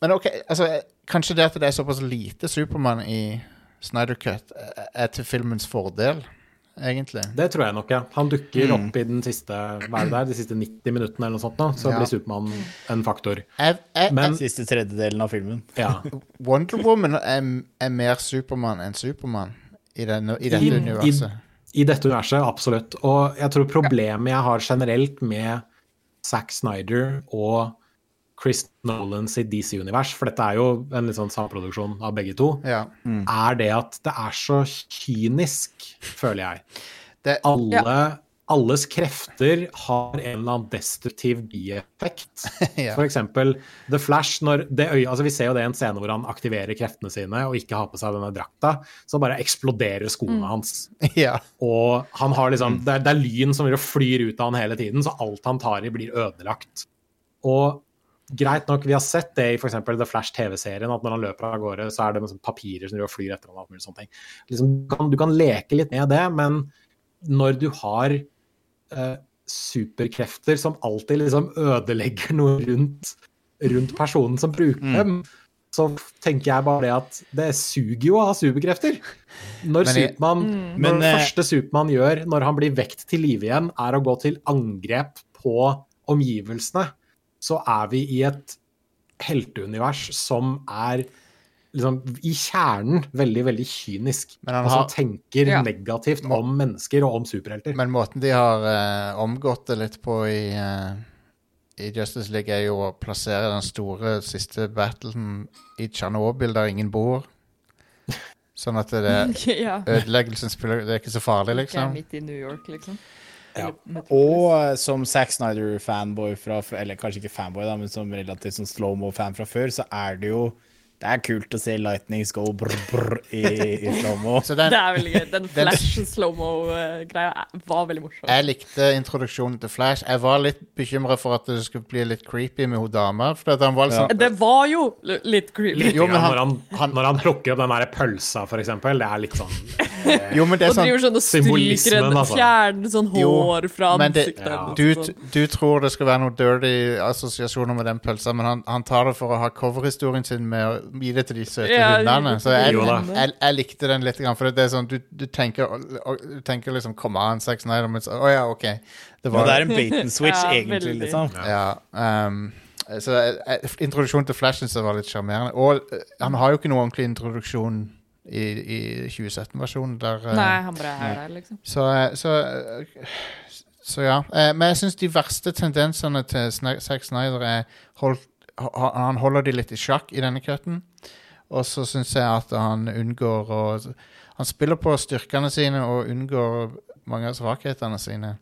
Men OK, altså Kanskje det at det er såpass lite Supermann i Snyder Cut er- er til filmens fordel. egentlig. Det tror jeg nok, ja. Han dukker Mm. opp i den siste, hva er det der, de siste 90 minuttene eller noe sånt, da, så Ja. blir Supermann en faktor. Jeg, jeg, Men Siste tredjedelen av filmen. ja, Wonder Woman er, er mer Supermann enn Supermann i, i dette I- universet. i dette universet, absolutt. Og jeg tror problemet jeg har generelt med Zack Snyder og Chris Nolan sitt DC-univers, for dette er jo en litt sånn samproduksjon av begge to, Ja. er det at det er så kynisk, føler jeg. Det, Alle, Alles krefter har en eller annen destruktiv bieffekt. Ja. For eksempel The Flash, når det øyet, altså vi ser jo det i en scene hvor han aktiverer kreftene sine og ikke har på seg denne drakta, så bare eksploderer skoene hans. ja. Og han har liksom, det, er, det er lyn som flyr ut av han hele tiden, så alt han tar i, blir ødelagt. Og greit nok, vi har sett det i f.eks. The Flash TV-serien, at når han løper av gårde, så er det liksom papirer som du flyr etter ham. og sånne ting. Liksom, du, kan, du kan leke litt med det, men når du har eh, superkrefter som alltid liksom ødelegger noe rundt, rundt personen som bruker Mm. dem, så tenker jeg bare det at det suger jo å ha superkrefter. Når Men Superman, Supermann, når Men, det eh, første Supermann gjør når han blir vekt til live igjen, er å gå til angrep på omgivelsene, så er vi i et helteunivers som er liksom i kjernen veldig, veldig kynisk. Men han og som tenker Ja. negativt om mennesker og om superhelter. Men måten de har uh, omgått det litt på i, uh, i Justice League, er jo å plassere den store siste battlen i Tsjernobyl, der ingen bor. Sånn at det, er ødeleggelsen spiller Det er ikke så farlig, Ikke liksom. midt i New York, liksom. Ja. Og eh, som Zack Snyder-fanboy fra Eller kanskje ikke fanboy, da, men som relativt sånn slow-mo-fan fra før, så er det jo Det er kult å se Lightnings go brr, brr i, i slow-mo. Det den, er veldig gøy. Den flash slow-mo-greia var veldig morsom. jeg likte introduksjonen til Flash. Jeg var litt bekymra for at det skulle bli litt creepy med hun dama. For han var litt Ja. sånn Det var jo litt creepy. Litt Jo, men han- når, han, han- når han plukker opp den der pølsa, for eksempel, det er litt sånn Jo, men det er Og sånn driver sånn og stryker en altså. fjerner sånn Jo, hår fra ansiktet. det- Ja. du, du tror det skal være noen dirty assosiasjoner med den pølsa, men han, han tar det for å ha coverhistorien sin med å gi det til de søte Ja, hundene. Så jeg, jeg, jeg, jeg likte den litt, for det er sånn du, du, tenker, du tenker liksom Come on, Sex Night, men så Å ja, OK. Det var det er en bait and switch, Ja, egentlig, veldig. liksom. Ja. Um, så jeg, jeg, introduksjonen til Flash var litt sjarmerende. Og eh, han har jo ikke noe ordentlig introduksjon i, i 2017-versjonen. eh, Nei, han bare er der, liksom. Så, eh, så, eh, så ja. Men jeg syns de verste tendensene til Zack Snyder er holdt, Han holder de litt i sjakk i denne cutten. Og så syns jeg at han unngår å Han spiller på styrkene sine og unngår mange av svakhetene sine.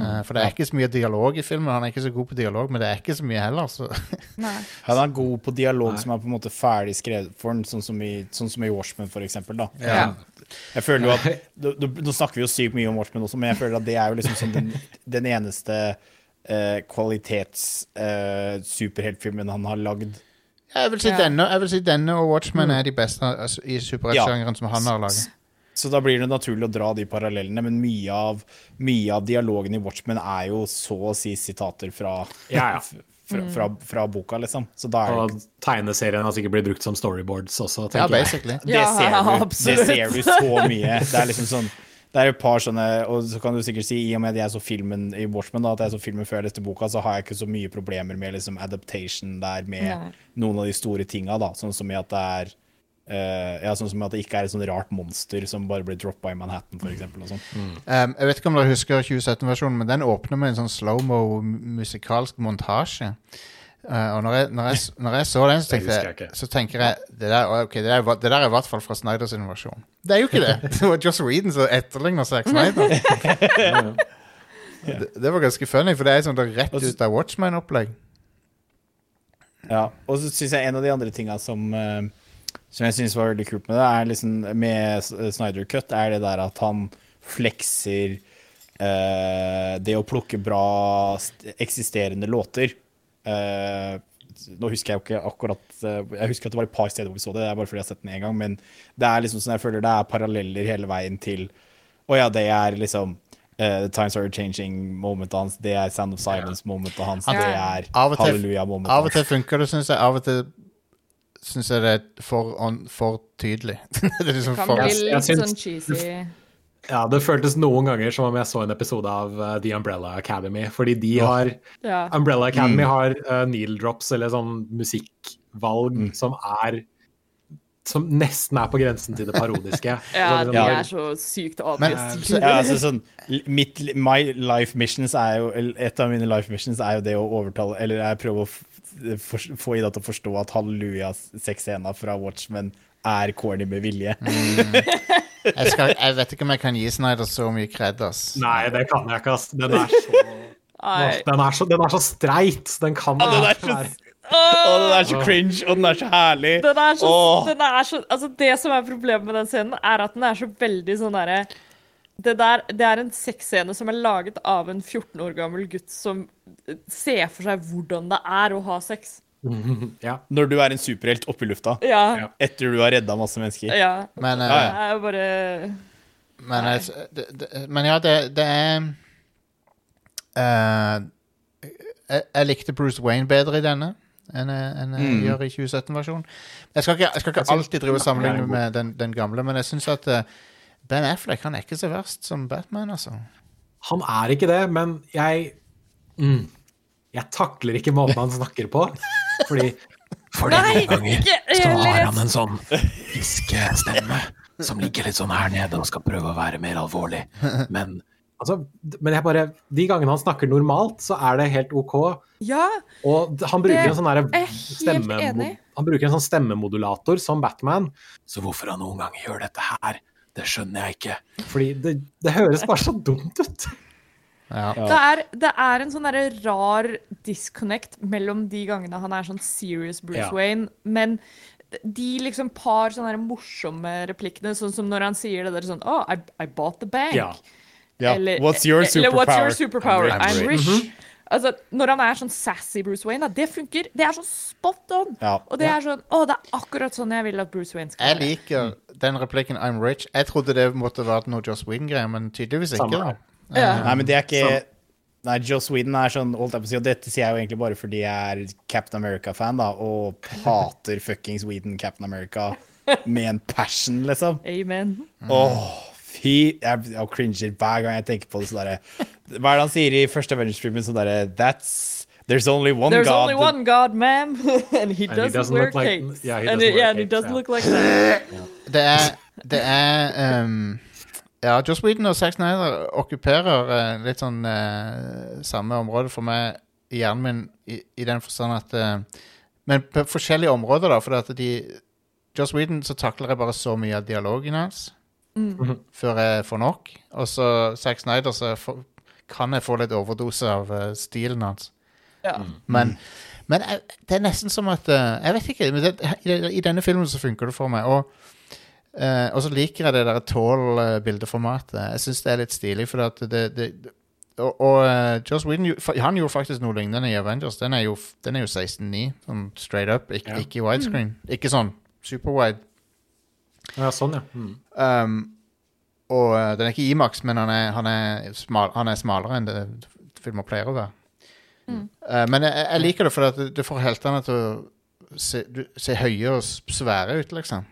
Eh, For det er ikke så mye dialog i filmen. Han er ikke så god på dialog, men det er ikke så mye heller. Så. Nei. Han er god på dialog Nei. som er på en måte ferdig skrevet for ham, sånn som i, sånn som i Watchmen, for eksempel. Da. Ja. Jeg føler jo at nå- snakker vi jo sykt mye om Watchmen også, men jeg føler at det er jo liksom sånn den, den eneste uh, kvalitets-superheltfilmen han har lagd. Jeg vil si, Ja. denne, jeg vil si denne og Watchmen er de beste altså, i superheltsjangeren som han har laget. Så da blir det naturlig å dra de parallellene, men mye av, mye av dialogen i Watchmen er jo så å si sitater fra, Ja, ja. fra, fra, fra boka, liksom. Så da er det Og tegneserien har sikkert blitt brukt som storyboards også, Ja, jeg. basically. Det Ja, ser, du, det ser du så mye. Det er liksom sånn det er et par sånne, og så kan du sikkert si I og med at jeg så filmen i Watchmen, da, at jeg så filmen før jeg leste boka, så har jeg ikke så mye problemer med liksom adaptation der med Nei. noen av de store tinga, da. Sånn som i at det er eh, ja, sånn som at det ikke er et sånn rart monster som bare blir droppa i Manhattan, for eksempel, og sånn. Um, jeg vet ikke om dere husker 2017-versjonen, men den åpner med en sånn slow-mo musikalsk montasje. Uh, og når jeg, når, jeg, når jeg så den, så, Det jeg, så tenker jeg det der, okay, det, der, det der er i hvert fall fra Snyders versjon. Det er jo ikke det! Det var Joss Whedon som etterligner Zack Snyder. det, det var ganske funny, for det er sånn det er rett ut av Watchmen-opplegg. Ja, og så syns jeg en av de andre tinga som eh, Som jeg syns var veldig kult med det, er liksom med Snyder Cut, er det der at han flekser eh, det å plukke bra eksisterende låter. Eh, nå husker jeg jo ikke akkurat eh, Jeg husker at det var et par steder hvor vi så det, det er bare fordi jeg har sett den én gang, men det er liksom sånn jeg føler det er paralleller hele veien til Å ja, det er liksom Uh, The Times Are Changing-momentet hans, det er Sound of Silence-momentet hans, Ja. det er Halleluja-momentet Av og til funker det, syns jeg. Av og til syns jeg det er for, on, for tydelig. det er liksom Kan for, bli Jeg litt synes... sånn cheesy. Ja, det føltes noen ganger som om jeg så en episode av uh, The Umbrella Academy. Fordi de har Ja. Umbrella Academy Mm. har uh, needle drops, eller sånn musikkvalg, Mm. som er Som nesten er på grensen til det parodiske. Ja, Så de er så sykt Men- avpressede. Ja, altså sånn mitt, My life missions er jo Et av mine life missions er jo det å overtale Eller jeg prøver å få Ida til å forstå at halleluja-sexscena fra Watchmen er corny med vilje. Jeg, skal, jeg vet ikke om jeg kan gi Snyder så mye kred, ass. Nei, det kan jeg ikke, ass. Den er så, den er så, den er så streit. Den kan Ja, den er så, være den er så cringe, og den er så herlig. Den er så, den er så Altså, det som er problemet med den scenen, er at den er så veldig sånn derre det, der, det er en sexscene som er laget av en 14 år gammel gutt som eh, ser for seg hvordan det er å ha sex. Ja. Når du er en superhelt oppe i lufta Ja. Ja. etter du har redda masse mennesker. Ja. Men, uh, Ja, Det er bare men, jeg, det, det, men ja, det, det er uh, jeg, jeg likte Bruce Wayne bedre i denne enn jeg, enn jeg Mm. gjør i 2017-versjonen. Jeg skal ikke, jeg skal ikke Jeg synes- alltid drive og sammenligne med den, den gamle, men jeg syns at eh, Ben Affleck han er ikke så verst som Batman, altså. Han er ikke det, men jeg mm, Jeg takler ikke måten han snakker på. Fordi Fordi noen ganger så har han en sånn hviskestemme som ligger litt sånn her nede og skal prøve å være mer alvorlig. Men altså, men jeg bare De gangene han snakker normalt, så er det helt OK. Ja. Og han bruker en sånn er helt stemme... Han bruker en sånn stemmemodulator som Batman. Så hvorfor han noen ganger gjør dette her, det skjønner jeg ikke. Fordi det, det høres bare så dumt ut. Ja. Det er, det er en sånn rar disconnect mellom de gangene han er sånn serious Bruce Ja. Wayne, men de liksom par sånne morsomme replikkene, sånn som når han sier det der sånn Oh, I, I bought the bank. Ja. Ja. Eller, What's your eller What's your superpower? superpower? I'm I'm rich." rich. Altså, når han er sånn sassy Bruce Wayne, da, det funker. Det er sånn spot on. Ja. Og det er sånn Å, det er akkurat sånn jeg vil at Bruce Wayne skal Jeg være. liker den replikken 'I'm rich'. Jeg trodde det måtte være noe Joss Whedon-greier, men tydeligvis ikke. Da. Ja. Nei, men det er ikke Nei, Joss Whedon er sånn holdt jeg på å si, Og dette sier jeg jo egentlig bare fordi jeg er Captain America-fan, da, og hater fuckings Whedon Captain America med en passion, liksom. Amen. Åh, fy Jeg, jeg cringer hver gang jeg tenker på det. sånn Hva er det han sier i første Avengers-filmen? Sånn derre That's There's only one There's God. only one God, ma'am, and he doesn't, doesn't wear look like- capes. yeah, he and it- wear yeah, and he doesn't yeah. look like that. Det er, det er um, Ja, Joss Whedon og Zack Snyder okkuperer uh, litt sånn uh, samme område for meg i hjernen min, i, i den forstand at uh, Men på forskjellige områder, da. For at de Joss Whedon så takler jeg bare så mye av dialogen hans før jeg får nok. Og så Zack Snyder så får- kan jeg få litt overdose av stilen hans. Ja. Men, men jeg, det er nesten som at eh, Jeg vet ikke. Men det, i, I denne filmen så funker det for meg. Og, eh, og så liker jeg det der tall-bildeformatet. Jeg syns det er litt stilig. For at det, det, og og eh, Joss Whedon han gjorde faktisk noe lignende i Avengers. Den er jo, den er jo 16-9, sånn straight up. Ik, Ja. Ikke widescreen. widescreen. Ikke sånn superwide. Ja, sånn, ja. Mm. Um, og den er ikke IMAX, men han er, han er, smal, han er smalere enn det filmer pleier å være. Eh, men jeg, jeg liker det, for det, det får heltene til å se, du, se høye og svære ut, liksom.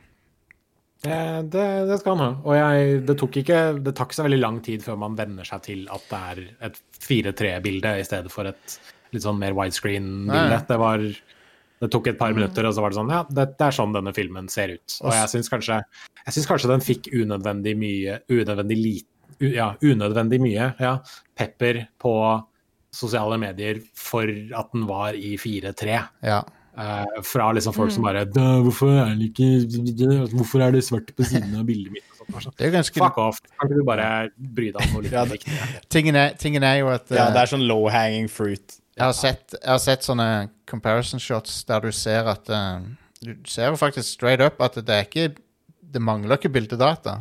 Det, det, det skal han ha. Og jeg, det, tok ikke, det tar ikke så veldig lang tid før man venner seg til at det er et 4-3-bilde i stedet for et litt sånn mer widescreen-bilde. Det var det tok et par minutter, og så var det sånn Ja, det, det er sånn denne filmen ser ut. Og jeg syns kanskje, jeg syns kanskje den fikk unødvendig mye Unødvendig lite Ja, unødvendig mye ja, pepper på sosiale medier for at den var i 4-3. Ja. Uh, fra liksom folk som bare «Da, Hvorfor er ikke Hvorfor er det svart på siden av bildet mitt? Sånt. Er ganske Fuck off. Kan ikke du bare bry deg om noe litt Ja, det- viktig? tingen er, tingen er jo at Ja, eh, det er sånn low hanging fruit. jeg, har sett, jeg har sett sånne comparison shots der du ser at uh, Du ser jo faktisk straight up at det er ikke Det mangler ikke bildedata.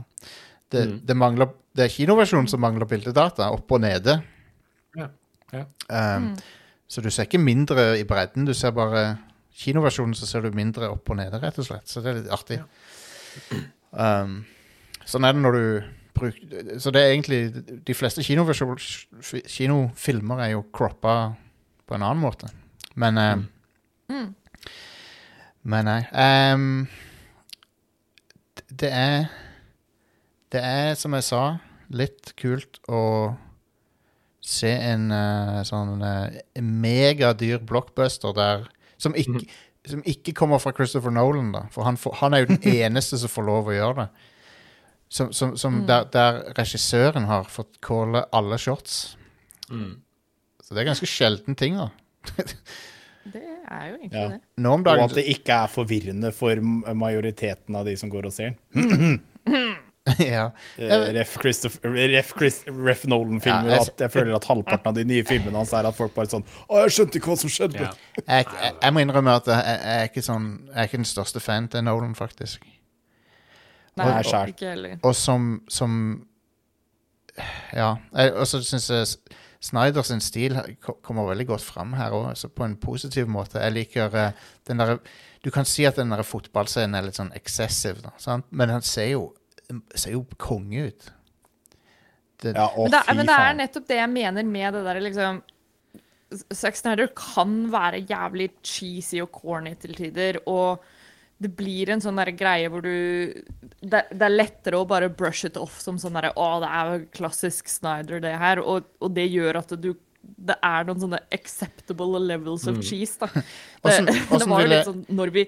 Det, Mm. det, mangler, det er kinoversjonen som mangler bildedata, opp og nede. Ja, ja. Um, Så du ser ikke mindre i bredden, du ser bare Kinoversjonen så ser du mindre opp og nede, rett og slett. Så det er litt artig. Um, sånn er det når du bruker Så det er egentlig De fleste kinofilmer er jo croppa på en annen måte. Men um, Men nei. Um, det er Det er, som jeg sa litt kult å se en uh, sånn uh, megadyr blockbuster der som ikke, som ikke kommer fra Christopher Nolan, da. For han, for, han er jo den eneste som får lov å gjøre det. Som, som, som der, der regissøren har fått calle alle shots. Mm. Så det er ganske sjelden ting, da. Det er jo egentlig Ja. det. Nå om Og at det ikke er forvirrende for majoriteten av de som går og ser den. ja. Eh, Ref, ref, ref Nolan-filmer. Ja, jeg- jeg føler at halvparten av de nye filmene hans er at folk bare sånn Å, jeg skjønte ikke hva som skjedde. Ja. jeg, jeg, jeg må innrømme at jeg, jeg, er ikke sånn, jeg er ikke den største fan til Nolan, faktisk. Nei, og, ikke heller. Og som, som Ja. Og så syns jeg Snyder sin stil kommer veldig godt fram her òg, på en positiv måte. Jeg liker eh, den derre Du kan si at den der fotballscenen er litt sånn excessive, da, sant? men han ser jo, ser jo konge ut. Det, Ja, å, Men det, fy men det er nettopp det jeg mener med det der liksom Sex Snyder kan være jævlig cheesy og corny til tider, og det blir en sånn greie hvor du det, det er lettere å bare brush it off som sånn derre Å, det er jo klassisk Snyder, det her. Og, og det gjør at du Det er noen sånne acceptable levels of cheese, da. Det, hvordan det var jo litt sånn når vi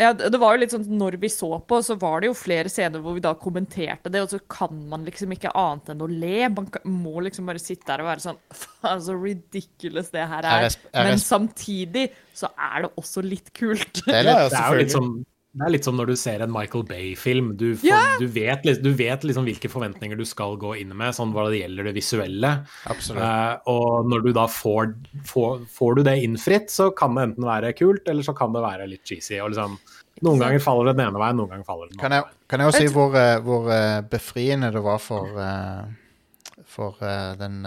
ja, det var jo litt sånn når vi så på, så var det jo flere scener hvor vi da kommenterte det, og så kan man liksom ikke annet enn å le. Man må liksom bare sitte der og være sånn Faen, så ridiculous det her er. Men samtidig så er det også litt kult. det er litt, ja, Det er jo litt selvfølgelig. Det er litt som når du ser en Michael Bay-film. Du, Ja! du vet, du vet liksom hvilke forventninger du skal gå inn med, sånn hva det gjelder det visuelle. Eh, og når du da får, får, får du det innfritt, så kan det enten være kult, eller så kan det være litt cheesy. Og liksom, noen ganger faller det den ene veien, noen ganger faller det den Kan andre kan jeg også si hvor, eh, hvor eh, befriende det var for, for den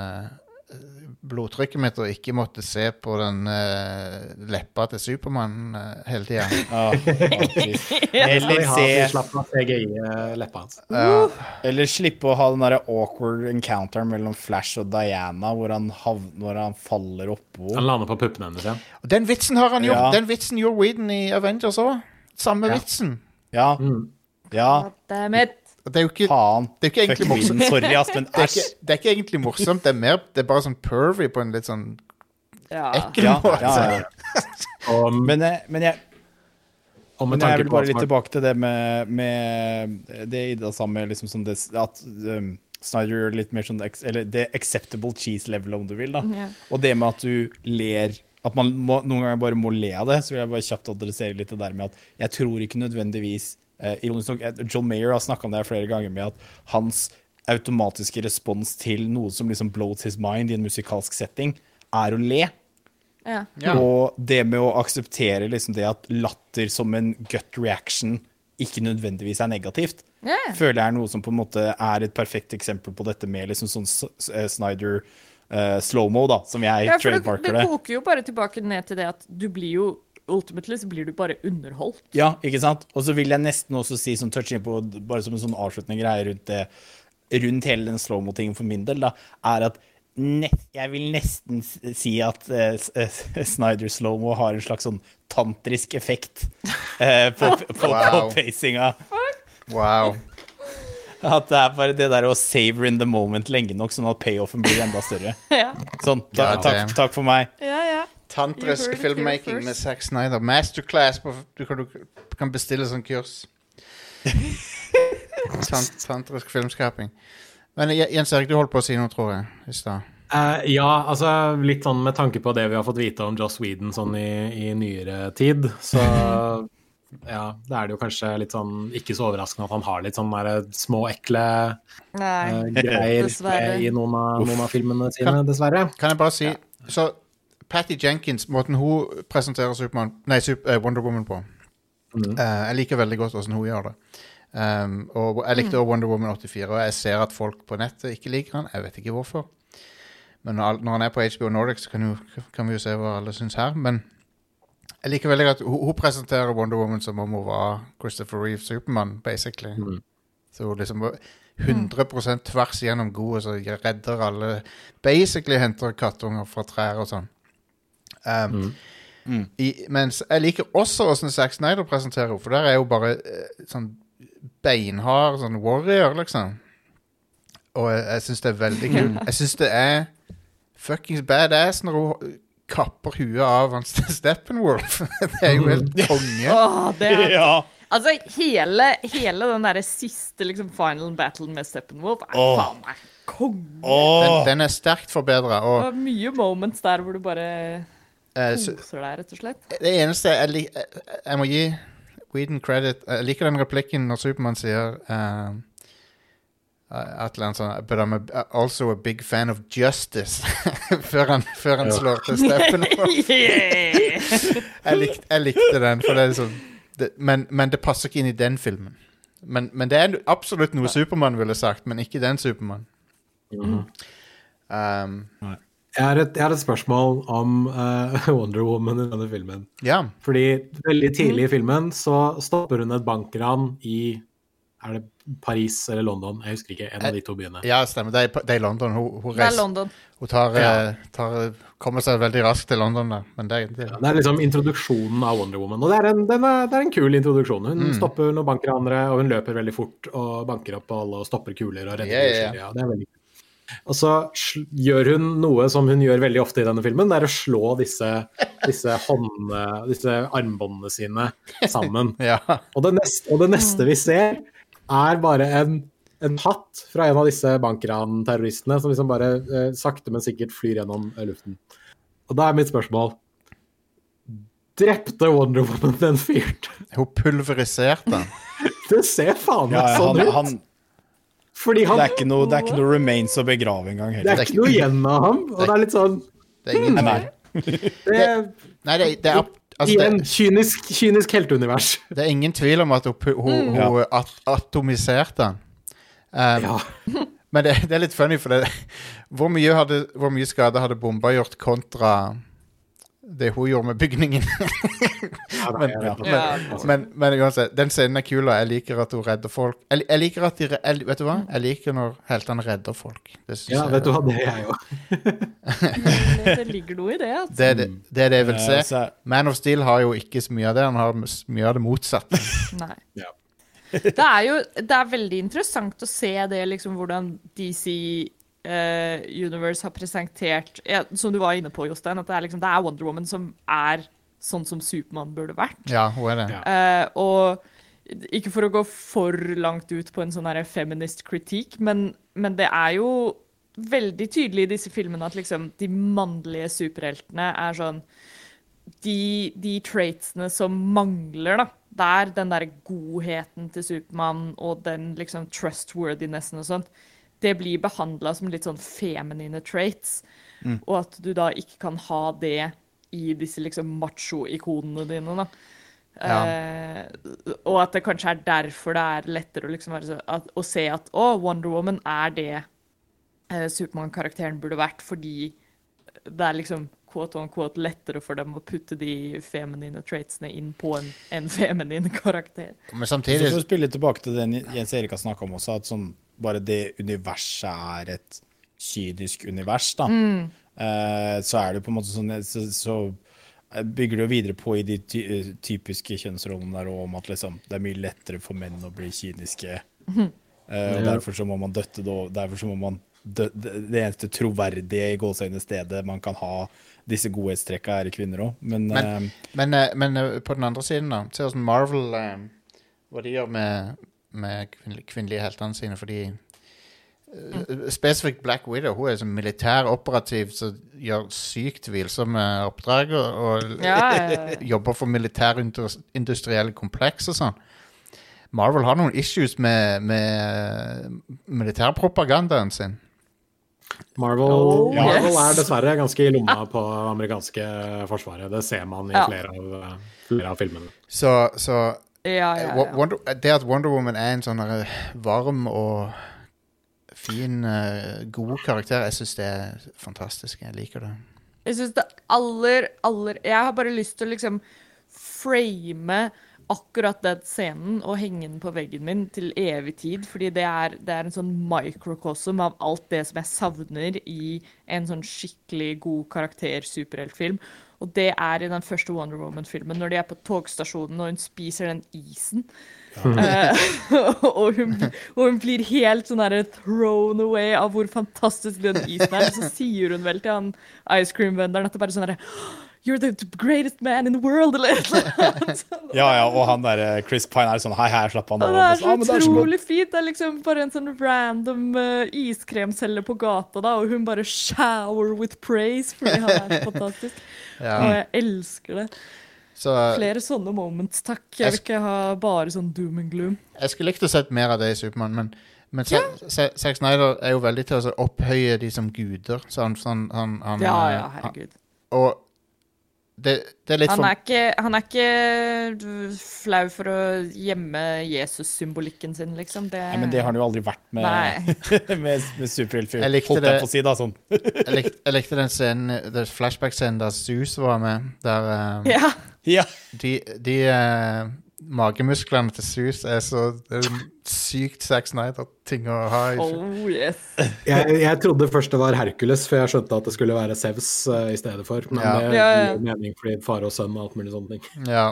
blodtrykket mitt og ikke måtte se på den uh, leppa til Supermann uh, hele tida. Ja, Eller se. Ja. Eller slippe å ha den der awkward encounteren mellom Flash og Diana, hvor han, hav, når han faller oppå. Han lander på puppene hennes igjen. Og den vitsen har han gjort! Ja. Den vitsen gjorde Whedon i Avengers òg. Samme Ja. vitsen. Ja. Mm. Ja, Det er jo ikke, faen. det er ikke egentlig morsomt. Sorry, ass, men Det er, æsj. ikke, det er ikke egentlig morsomt, det er mer Det er bare sånn pervy på en litt sånn Ja. ekkel måte. ja, ja. Og, Men, eh, men jeg, og med Men jeg vil bare litt tilbake til det med, med det Ida sa med liksom sånn det, at um, Snyder gjør litt mer sånn Eller det acceptable cheese level, om du vil. da Yeah. Og det med at du ler At man må, noen ganger bare må le av det, så vil jeg bare kjapt adressere litt det der med at jeg tror ikke nødvendigvis eh, Ironisk nok, eh, John Mayer har snakka om det flere ganger, med at hans automatiske respons til noe som liksom blows his mind i en musikalsk setting, er å le. Ja. Ja. Og det med å akseptere liksom det at latter som en gut reaction ikke nødvendigvis er negativt, Ja. føler jeg er noe som på en måte er et perfekt eksempel på dette med liksom sånn eh, Snyder uh, slow-mo, da, som jeg Ja, trademarker det det. koker jo bare tilbake ned til det at du blir jo Ultimately så blir du bare underholdt. Ja, ikke sant? Og så vil jeg nesten også si, som touch innpå, bare som en sånn avslutning greie rundt det, rundt hele den slow-mo-tingen for min del, da, er at nest, jeg vil nesten si at uh, Snyder slow-mo har en slags sånn tantrisk effekt uh, på, på, på, Wow. pacinga. Wow. At det er bare det der å savor in the moment lenge nok, sånn at payoffen blir enda større. Ja, Sånn, ta, takk, takk for meg. ja. ja. Tantrisk filmmaking med Zack Snyder. Masterclass på Du kan, du kan bestille sånn kurs. Tant, tantrisk filmskaping. Men Jens Erik, du holdt på å si noe, tror jeg, i stad. Uh, ja, altså litt sånn med tanke på det vi har fått vite om Joss Whedon sånn i, i nyere tid, så ja, da er det jo kanskje litt sånn ikke så overraskende at han har litt sånn små, ekle Nei, uh, greier i noen av, noen av filmene sine, dessverre. Kan jeg bare si Så Patty Jenkins, måten hun presenterer Superman, nei, Super, Wonder Woman på mm. uh, Jeg liker veldig godt hvordan hun gjør det. Um, og jeg likte også Wonder Woman 84, og jeg ser at folk på nettet ikke liker han. Jeg vet ikke hvorfor. Men når, når han er på HBO Nordic, så kan, jo, kan vi jo se hva alle syns her. Men jeg liker veldig godt hun, hun presenterer Wonder Woman som om hun var Christopher Reeve Supermann, basically. Mm. Så hun liksom var 100% tvers igjennom god, og så redder alle Basically henter kattunger fra trær og sånn. Um, mm. Mm. i, mens jeg liker også åssen Zack Snyder presenterer henne, for der er jo bare eh, sånn beinhard sånn warrior, liksom. Og jeg, jeg syns det er veldig kult. Jeg syns det er fuckings badass når hun kapper huet av han Steppenwolf. det er jo helt konge. Oh, det er, Ja. altså, hele, hele den derre siste liksom, final battle med Steppenwolf er oh. faen meg konge. Den, den er sterkt forbedra. Det var mye moments der hvor du bare koser deg, rett og slett. det eneste jeg, lik- jeg, jeg må gi Whedon credit Jeg liker den replikken når Supermann sier um, et eller annet sånt But I'm a, also a big fan of justice. før han, før han Ja. slår til Steppen jeg, likte, jeg likte den, for det er sånn det, men, men det passer ikke inn i den filmen. Men, men det er absolutt noe Supermann ville sagt, men ikke den Supermann. Um, Jeg har, et, jeg har et spørsmål om uh, Wonder Woman i denne filmen. ja. Fordi veldig tidlig i filmen så stopper hun et bankran i Er det Paris eller London? Jeg husker ikke. En av de to byene. ja, stemmer. Det er, det er London. Hun, hun, Det er London. hun tar, Ja. eh, tar, kommer seg veldig raskt til London da. Men det, det, Det er liksom introduksjonen av Wonder Woman. Og det er en, den er, det er en kul introduksjon. Hun Mm. stopper noen bankranere, og hun løper veldig fort og banker opp alle og stopper kuler og redder Ja, yeah. ja. Det er veldig kult. Og så gjør hun noe som hun gjør veldig ofte i denne filmen, det er å slå disse, disse, hånd, disse armbåndene sine sammen. ja. Og det, neste, og det neste vi ser, er bare en, en hatt fra en av disse bankranterroristene som liksom bare eh, sakte, men sikkert flyr gjennom eh, luften. Og da er mitt spørsmål Drepte Wonder Woman den fyren? Hun pulveriserte den. Det ser faen meg Ja, sånn ut. han, han, det, er ikke noe, det er ikke noe remains å begrave engang det er ikke noe igjen av ham. Og det er litt sånn Det er ingen Nei. det, Nei, det, det, er, altså, Igjen, kynisk, kynisk helteunivers. det er ingen tvil om at hun, hun, Ja. hun at, atomiserte han. Um, Ja. Men det, det er litt funny, for det, hvor, mye hadde, hvor mye skade hadde bomba gjort kontra det hun gjorde med bygningen? Men-. Ja. men, men uansett, den scenen er kul, og jeg liker at hun redder folk. Jeg, jeg liker at de, jeg, Vet du hva? Jeg liker når heltene redder folk. Det Ja, jeg- vet du hva, det er jeg òg. Det ligger noe i det. Altså. Det det, det, er det jeg vil Eh, se. Man of Steel har jo ikke så mye av det. Han har mye av det motsatte. Nei. Ja. Det er jo det er veldig interessant å se det, liksom, hvordan DC eh, Universe har presentert ja, Som du var inne på, Jostein, at det er, liksom, det er Wonder Woman som er sånn som Supermann burde vært. Ja, hun er det. Eh, og ikke for å gå for langt ut på en sånn her feminist kritikk, men, men det er jo veldig tydelig i disse filmene at liksom de mannlige superheltene er sånn de, de traitsene som mangler, da. Der den der godheten til Supermann og den liksom trustworthinessen og sånt, det blir behandla som litt sånn feminine traits. Og at du da ikke kan ha det i disse liksom macho-ikonene dine, da. Eh, og at det kanskje er derfor det er lettere å, liksom være så, at, å se at å, Wonder Woman er det eh, Supermann-karakteren burde vært, fordi det er liksom quote on quote lettere for dem å putte de feminine traitsene inn på en, en feminin karakter. Men Så samtidig for å spille tilbake til det Jens Erik har snakka om også, at sånn, bare det universet er et kynisk univers, da, eh, så er det på en måte sånn Så, så bygger det jo videre på i de ty typiske kjønnsrollene der om at liksom, det er mye lettere for menn å bli kyniske. Eh, og derfor så må man døtte det Derfor så må man dø, det, eneste troverdige i gåseøyne stedet man kan ha disse godhetstrekka, er i kvinner òg. Men, Men- uh, Men, men på den andre siden, da Se åssen Marvel Hva de gjør med, med kvinnelige, kvinnelige heltene sine, fordi mm. Spesifikt Black Widow. Hun er som militær operativ som gjør sykt tvilsomme oppdrag og, og Ja, ja, ja. jobber for militærindustrielle kompleks og sånn. Marvel har noen issues med, med militærpropagandaen sin. Marvel, Oh, Marvel yes. er dessverre ganske i lomma på amerikanske forsvaret. Det ser man i Ja. flere, av, eh, flere av filmene. Så, så Ja, ja, ja. Wonder, det at Wonder Woman er en sånn varm og fin, eh, god karakter, jeg syns det er fantastisk. Jeg liker det. Jeg syns det aller, aller Jeg har bare lyst til å liksom frame akkurat den scenen og henge den på veggen min til evig tid, fordi det er, det er en sånn microcosm av alt det som jeg savner i en sånn skikkelig god karakter-superheltfilm. Og det er i den første Wonder Woman-filmen, når de er på togstasjonen og hun spiser den isen. Eh, og, hun, og hun blir helt sånn der thrown away av hvor fantastisk den isen er. Så sier hun vel til han ice cream-venderen at det bare er sånn derre You're the greatest man in the world, eller noe. Ja, ja, og han der eh, Chris Pine er sånn Hei, hei, slapp av. «Ah, det er så godt». utrolig fint. Det er liksom bare en sånn random uh, iskremselger på gata, da, og hun bare shower with praise fordi han er fantastisk. Ja. Og jeg elsker det. Så eh, Flere sånne moments, takk. Jeg vil ikke ha bare sånn doom and gloom. jeg skulle likt å sett mer av det i Supermann, men men ja. Zack Snyder er jo veldig til å opphøye de som guder. Så han, han, han, han Ja, eh, ja, herregud. Og det, det er litt Han er ikke, han er ikke flau for å gjemme Jesus-symbolikken sin, liksom. Det, Nei, men det har han jo aldri vært med, med, med superheltfilm. Jeg likte jeg på å si. Sånn. jeg, likte, jeg likte den scenen flashback-scenen der Zeus var med. Der eh, Ja. Ja. de, de eh, magemusklene til Sus er så er sykt Zack Snyder-ting å ha. Oh yes. Jeg, jeg trodde først det var Hercules, for jeg skjønte at det skulle være Sevs uh, i stedet for. Men Ja. det Ja, ja. gir jo mening fordi far og sønn og alt mulig sånne ting. Ja,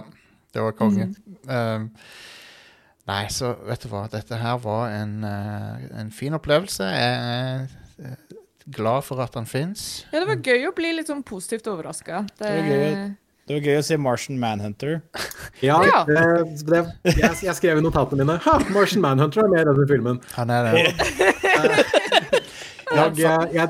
det var konge. Um, nei, så vet du hva. Dette her var en, uh, en fin opplevelse. Jeg er eh, glad for at han fins. Ja, det var gøy å bli litt sånn positivt overraska. Det, Det var gøy. Det var gøy å se Martian Manhunter. Ja, Ja. Det, det, jeg, jeg skrev i notatene mine Ha, Martian Manhunter er med i denne filmen. Han er det. Jeg, jeg,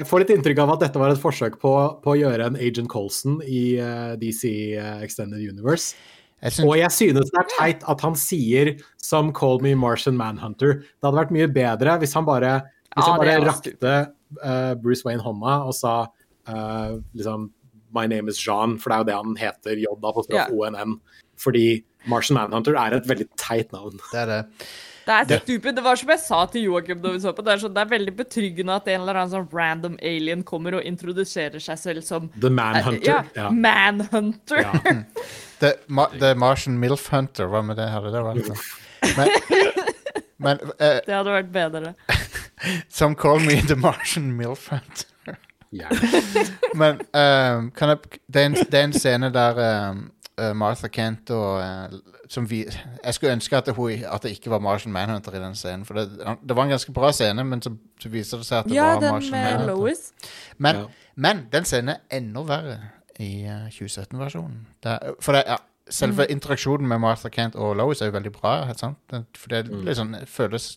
jeg får litt inntrykk av at dette var et forsøk på, på å gjøre en Agent Colson i uh, DC eh, Extended Universe. Jeg Og jeg synes det er teit at han sier 'Some call me Martian Manhunter'. Det hadde vært mye bedre hvis han bare, hvis Ja, han bare rakte uh, Bruce Wayne hånda og sa eh, liksom 'My name is Jean', for det er jo det han heter. J på straff yeah. ONN. Fordi Martian Manhunter er et veldig teit navn. det er det. Det er stupid. Det var som jeg sa til Joakim da vi så på. Det er, så, det er veldig betryggende at en eller annen sånn random alien kommer og introduserer seg selv som The Manhunter. Ja, Ja. Manhunter. Ja. The, Ma, The Martian Milf Hunter, hva med det? Hadde det vært det? Men, men uh, Det hadde vært bedre. Some call me the Martian Milf Hunter. Gjerne. Men um, kan jeg, det, er en, det er en scene der eh, Martha Kent og eh, som vi, Jeg skulle ønske at det, hun, at det ikke var Martian Manhunter i den scenen. For det, det var en ganske bra scene, men så, så viser det seg at det Ja, var den Martian med Manhunter. Lois. Men, Ja. men den scenen er enda verre i eh, 2017-versjonen. Er- For det, ja, selve interaksjonen med Martha Kent og Lois er jo veldig bra. Helt sant? Det, for det det føles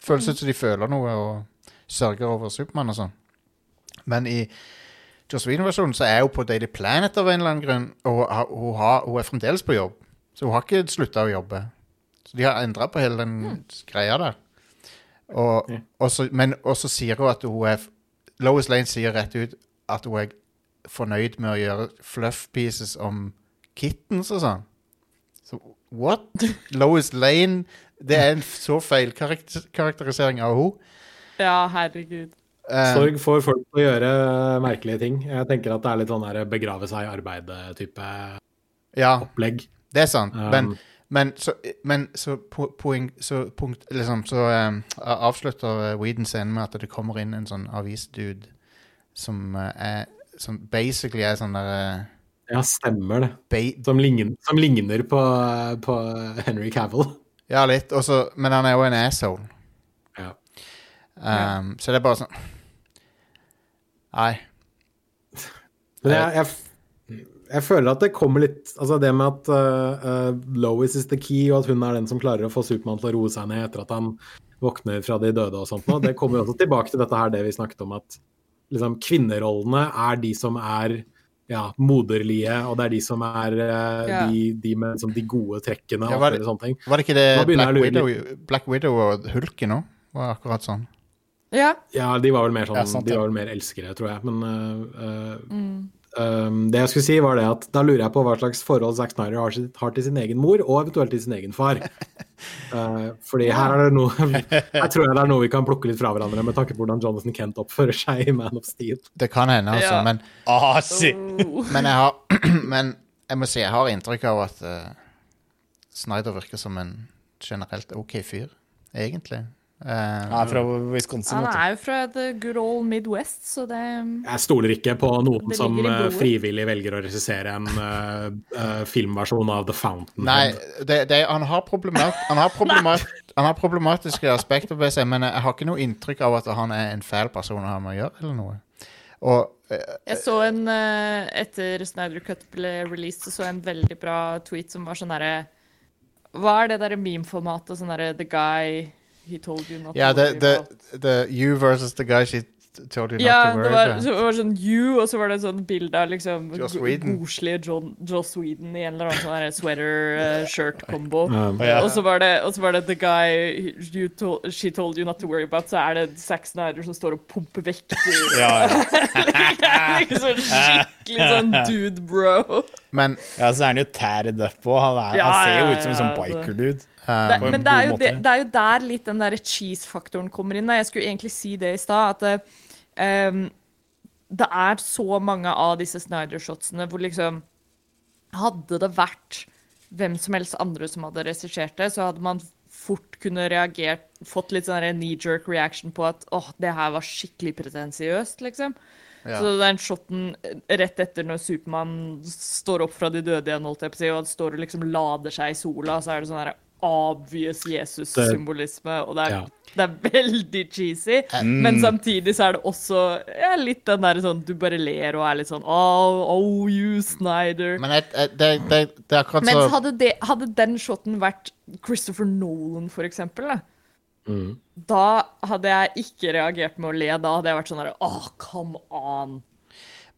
Føles ut som de føler noe og sørger over Supermann og sånn. Men i Joss Whedon-versjonen så er hun på Daily Planet av en eller annen grunn, og hun, har- hun, er fremdeles på jobb. Så hun har ikke slutta å jobbe. Så de har endra på hele den greia der. Og, og så, men også sier hun at hun er Lois Lane sier rett ut at hun er fornøyd med å gjøre fluff pieces om kittens og sånn. Så what? Lois Lane Det er en så feil karakter karakterisering av henne. Ja, herregud. Eh, Sorg får folk til å gjøre merkelige ting. Jeg tenker at det er litt sånn der begrave seg i arbeidet-type ja, opplegg. det er sant. Um, men, men så, men så, poeng, så, punkt, liksom, så um, avslutter Weeden scenen med at det kommer inn en sånn avisdude som uh, er Som basically er sånn der uh, Ja, stemmer det. Som ligner, som ligner på, på Henry Cavill. Ja, litt. Også, men han er jo en asshole. Ja. Um, Så det er bare sånn Nei. Men jeg, jeg, jeg føler at det kommer litt Altså det med at uh, uh, Lois is the key, og at hun er den som klarer å få Supermann til å roe seg ned etter at han våkner fra de døde og sånt noe, det kommer jo også tilbake til dette her, det vi snakket om, at liksom kvinnerollene er de som er ja, moderlige, og det er de som er uh, de, de med liksom, de gode trekkene Ja, var alt mulig sånne ting. Var det ikke det Black Widow, Black Widow og Hulken òg var akkurat sånn? Ja. Ja, de var vel mer sånn, Ja, sant, de var vel mer elskere, tror jeg. Men uh, Mm. um, det jeg skulle si, var det at da lurer jeg på hva slags forhold Zack Snyder har, har til sin egen mor, og eventuelt til sin egen far. Uh, fordi her er det noe Jeg tror det er noe vi kan plukke litt fra hverandre, med tanke på hvordan Jonathan Kent oppfører seg i Man of Steel. Det kan hende, altså. Ja. Men, Ah. Oh. men, jeg har, men jeg må si jeg har inntrykk av at uh, Snyder virker som en generelt OK fyr, egentlig. Eh, Han er fra Wisconsin. Han er jo fra the good old Midwest, så det Jeg stoler ikke på noen som eh, frivillig velger å regissere en uh, uh, filmversjon av The Fountain. Nei, det, det, han, har han, har han har problematiske aspekter ved seg, men jeg har ikke noe inntrykk av at han er en fæl person å ha med å gjøre, eller noe. Og Jeg så en Etter Snyder Cut ble released, så så jeg en veldig bra tweet som var sånn herre Hva er det derre meme-formatet? Sånn herre The guy he told you not ja, to worry the, about. the you versus the guy she told you not to worry about. Ja, det var sånn you, og så var det sånn bilde av liksom godslige Joss Whedon i en eller annen sånn sweater-shirt-kombo. Um, yeah. Og så var det, og så var det The Guy you told, She Told You Not To Worry About, så er det Zack Snyder som står og pumper vekk. Ja, ja. liksom skikkelig sånn dude, bro. Men ja, så er han jo tæred up på. Han, Ja, han ser jo ja, ut som en sånn biker-dude. Eh, Det, men det er, det, det er jo der litt den derre cheese-faktoren kommer inn. Jeg skulle egentlig si det i stad, at eh, um, det er så mange av disse Snyder-shotsene hvor liksom Hadde det vært hvem som helst andre som hadde regissert det, så hadde man fort kunne reagert Fått litt sånn knee-jerk reaction på at åh, det her var skikkelig pretensiøst, liksom. Ja. Så den shoten rett etter når Supermann står opp fra de døde igjen, holdt jeg på å si, og står og liksom lader seg i sola, så er det sånn her obvious Jesus-symbolisme, og det er, Ja. det er veldig cheesy. Mm. Men samtidig så er det også ja, litt den der sånn du bare ler og er litt sånn Oh, oh you Snyder. Men jeg, jeg, det, det, det er akkurat Mens så hadde, det, hadde den shoten vært Christopher Nolan, for eksempel, da, mm. da hadde jeg ikke reagert med å le. Da hadde jeg vært sånn der Oh, come on.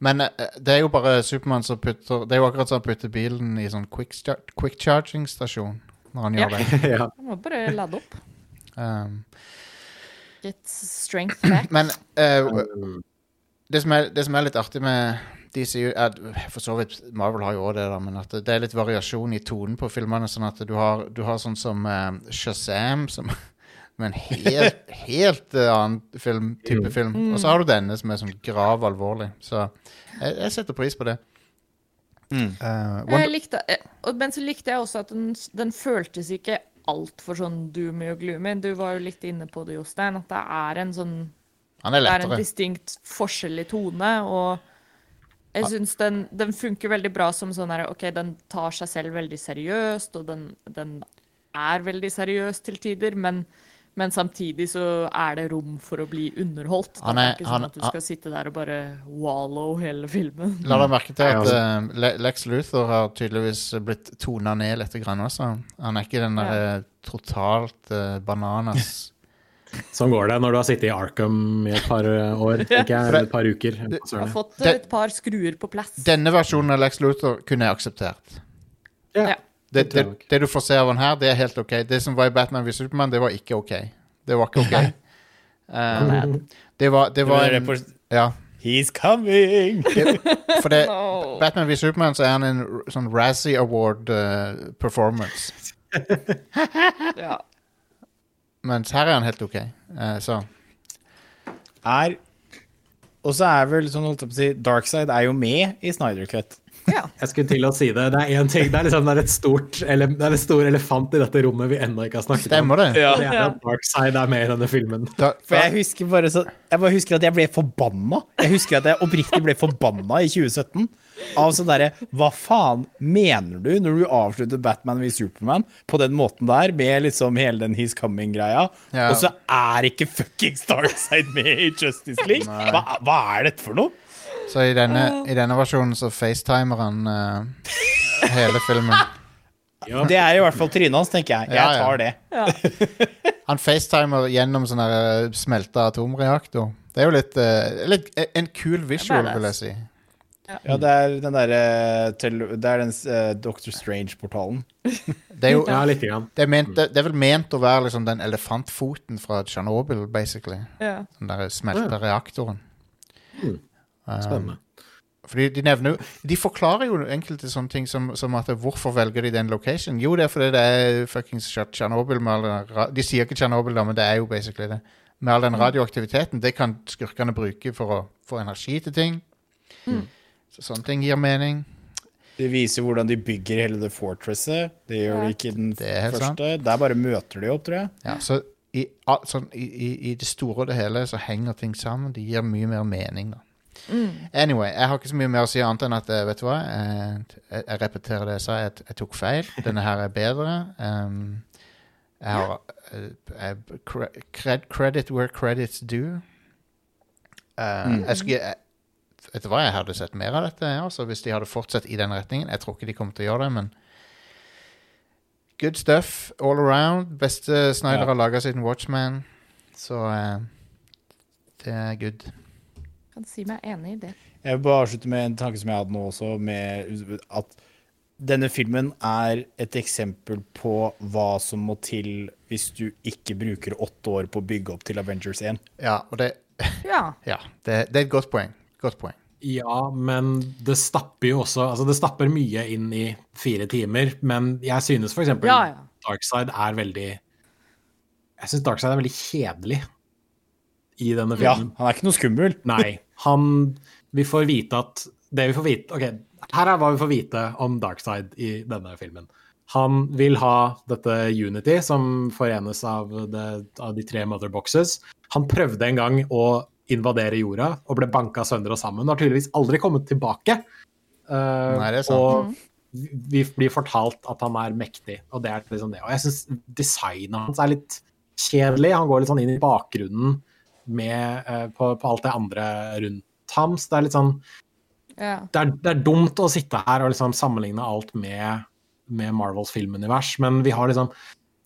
Men eh, det er jo bare Supermann som putter Det er jo akkurat som han putter bilen i sånn quick, quick charging-stasjon når han Ja. gjør det. ja. Må bare lade opp. Um, Get strength back. men uh, det, som er, det som er litt artig med DCU er, For så vidt Marvel har jo også det, da, men at det, er litt variasjon i tonen på filmene. Sånn at du har, du har sånn som eh, Shazam, som med en helt, helt eh, annen film, type film. Og så har du denne som er sånn grav alvorlig. Så jeg, jeg setter pris på det. Mm. Uh, Jeg likte, eh, og- men så likte jeg også at den, den føltes ikke altfor sånn doomy og gloomy. Du var jo litt inne på det, Jostein, at det er en sånn er Det er en distinkt forskjell i tone, og jeg syns den, den funker veldig bra som sånn her OK, den tar seg selv veldig seriøst, og den, den er veldig seriøs til tider, men, men samtidig så er det rom for å bli underholdt. Han det er- er ikke sånn han- at du skal sitte der og bare wallow hele filmen. La deg merke til at eh, Lex Luthor har tydeligvis blitt tona ned litt grann også. Han er ikke den der ja. totalt uh, bananas Sånn går det når du har sittet i Arkham i et par eh, år, Ikke et par uker. Du Har fått et par skruer på plass. Denne versjonen av Lex Luthor kunne jeg akseptert. Ja. Ja. Det, Det det, du får se av han her, det er helt ok. Det som var i Batman v Superman, det var ikke ok. Det var ikke ok. um, det var, det var en, Ja. He's coming! For det, No. Batman v Superman så er han en sånn Razzie Award-performance. performance. Ja. Mens her er han helt ok. uh, så Er Og så er vel sånn holdt jeg på å si Darkside er jo med i Snyder Cut. Ja. Jeg skulle til å si det. Det er én ting. Det er, liksom, det er et stort eller, det er en stor elefant i dette rommet vi ennå ikke har snakket om. stemmer det. Ja. Det er at Darkside er med i denne filmen. Da, For jeg husker bare så Jeg bare husker at jeg ble forbanna. Jeg husker at jeg oppriktig ble forbanna i 2017. Av sånn derre Hva faen mener du når du avslutter Batman v Superman på den måten der, med liksom hele den He's Coming-greia, Ja. og så er ikke fuckings Darkside med i Justice League? Hva, hva er dette for noe? Så i denne, i denne versjonen så facetimer han eh, hele filmen. Ja. Det er i hvert fall trynet hans, tenker jeg. Jeg ja. tar det. ja. Han facetimer gjennom sånn der, eh, smelta atomreaktor. Det er jo litt, eh, litt En kul visual, vil jeg si. Ja, det er den derre tele- Det er den eh, Doctor Strange-portalen. Det er jo Ja, litt. grann. det er, ment, det, det er vel ment å være liksom den elefantfoten fra Tsjernobyl, basically. ja. Den der smelta reaktoren. Spennende. Fordi de nevner jo De forklarer jo enkelte sånne ting som, som at hvorfor velger de den location? Jo, det er fordi det er fuckings Tsjernobyl med all den De sier ikke Tsjernobyl, men det er jo basically det. Med all den radioaktiviteten. Det kan skurkene bruke for å få energi til ting. Så sånne ting gir mening. Det viser hvordan de bygger hele det fortresset. Det gjør Ja. de ikke i den første. Sant. Der bare møter de opp, tror jeg. Ja, så i, sånn, i, i, I det store og det hele så henger ting sammen. De gir mye mer mening, da. Anyway, jeg har ikke så mye mer å si annet enn at eh, vet du hva, jeg, jeg, jeg repeterer det jeg sa, jeg, jeg tok feil. Denne her er bedre. Um, jeg har eh, jeg, cred, Credit where credit's due. Uh, jeg skulle jeg, Vet du hva, jeg hadde sett mer av dette altså, hvis de hadde fortsatt i den retningen. Jeg tror ikke de kommer til å gjøre det, men Good stuff all around. Beste Snyder Ja. har laga siden Watchman. Så uh, det er good. Kan si meg enig i det. Jeg vil bare avslutte med en tanke som jeg hadde nå også, med at denne filmen er et eksempel på hva som må til hvis du ikke bruker åtte år på å bygge opp til Avengers 1. Ja, og det, Ja. ja, det, det er et godt poeng. Godt poeng. Ja, men det stapper jo også Altså, det stapper mye inn i fire timer, men jeg synes for eksempel Ja, ja. Darkside er veldig Jeg syns Darkside er veldig kjedelig i denne filmen. Ja, han er ikke noe skummel. Nei. Han Vi får vite at Det vi får vite Ok, her er hva vi får vite om Darkside i denne filmen. Han vil ha dette Unity, som forenes av, det, av de tre mother boxes. Han prøvde en gang å invadere jorda og ble banka sønder og sammen. Har tydeligvis aldri kommet tilbake. Uh, Nei, det er sant. Og vi blir fortalt at han er mektig, og det er liksom det. Og jeg syns designet hans er litt kjedelig. Han går litt sånn inn i bakgrunnen med, uh, på, på alt det andre rundt ham. Så det er litt sånn ja. det er, det er dumt å sitte her og liksom sammenligne alt med, med Marvels filmunivers, men vi har liksom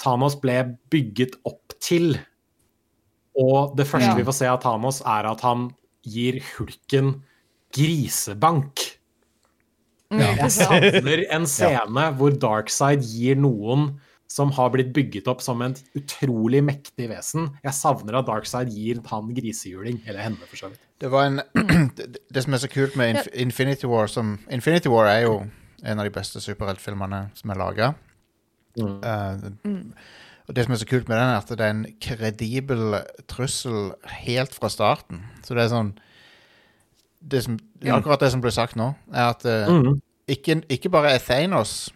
Thanos ble bygget opp til, og det første Ja. vi får se av Thanos, er at han gir hulken grisebank. Jeg savner en scene hvor Darkside gir noen som har blitt bygget opp som en utrolig mektig vesen. Jeg savner at Darkside gir han grisehjuling, eller henne, for så vidt. Det var en det, som er så kult med Inf Infinity War som, Infinity War er jo en av de beste superheltfilmene som er laga. og det som er så kult med den, er at det er en kredibel trussel helt fra starten. Så det er sånn det som, Akkurat det som ble sagt nå, er at Mhm. ikke, ikke bare er Thanos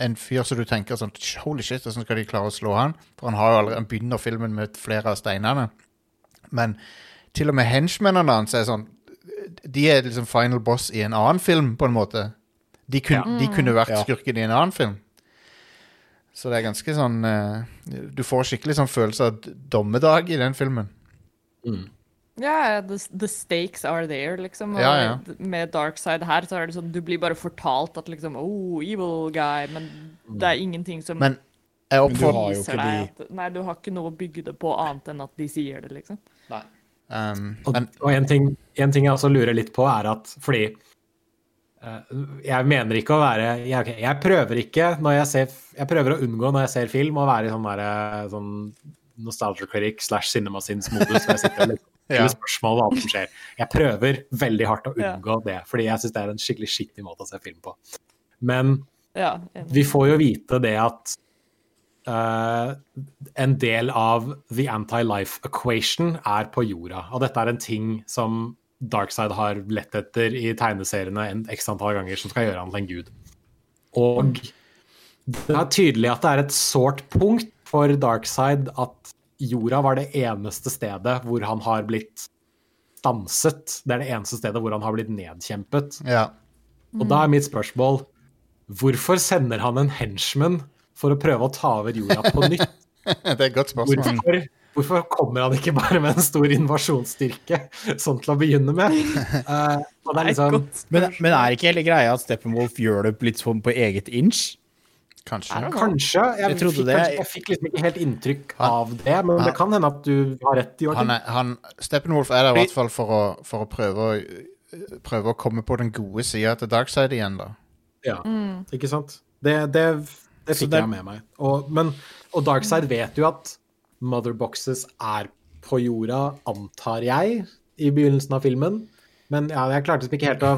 en fyr som du tenker sånn Holy shit, hvordan skal de klare å slå han? For han har jo allerede, han begynner filmen med flere av steinene. Men til og med henchmennene hans er sånn De er liksom final boss i en annen film, på en måte. De, kun, de kunne vært Ja. skurken i en annen film. Så det er ganske sånn eh, Du får skikkelig sånn følelse av dommedag i den filmen. Ja, the, the stakes are there, liksom. Og Ja, ja. med Darkside her, så er det sånn Du blir bare fortalt at liksom Oh, evil guy. Men det er ingenting som Men jeg du oppfordrer viser deg at Nei, du har ikke noe å bygge det på annet enn at de sier det, liksom. um, Og, men, og en, ting, en ting jeg også lurer litt på, er at fordi eh, Jeg mener ikke å være jeg, jeg prøver ikke når jeg ser Jeg prøver å unngå når jeg ser film, å være i sånn derre sånn nostalgia critic slash cinemasins-modus. hvor jeg sitter og liksom Ja. stiller spørsmål om alt som skjer. Jeg prøver veldig hardt å unngå det, fordi jeg syns det er en skikkelig skittig måte å se film på. Men Ja. vi får jo vite det at Uh, en del av the anti-life equation er på jorda. Og dette er en ting som Darkside har lett etter i tegneseriene en x antall ganger, som skal gjøre han til en gud. Og det er tydelig at det er et sårt punkt for Darkside at jorda var det eneste stedet hvor han har blitt stanset. Det er det eneste stedet hvor han har blitt nedkjempet. ja. Og da er mitt spørsmål Hvorfor sender han en henchman for å prøve å ta over jorda på nytt? Det er et godt spørsmål. Hvorfor, hvorfor kommer han ikke bare med en stor invasjonsstyrke, sånn til å begynne med? Uh, og det er liksom Men, men er ikke hele greia at Steppenwolf gjør det litt sånn på eget inch? Kanskje. Kanskje. Jeg, Jeg trodde fikk, det. kanskje, jeg fikk liksom ikke helt inntrykk Han- av det, men han- det kan hende at du har rett, Han Joakim. er, han, Steppenwolf er der i hvert fall for å, for å prøve, å, prøve å komme på den gode sida til Darkside igjen, da. Ja, ikke sant? Det, det, det fikk det- jeg med meg. Og, men, og Darkside vet jo at motherboxes er på jorda, antar jeg, i begynnelsen av filmen. Men ja, jeg klarte liksom ikke helt å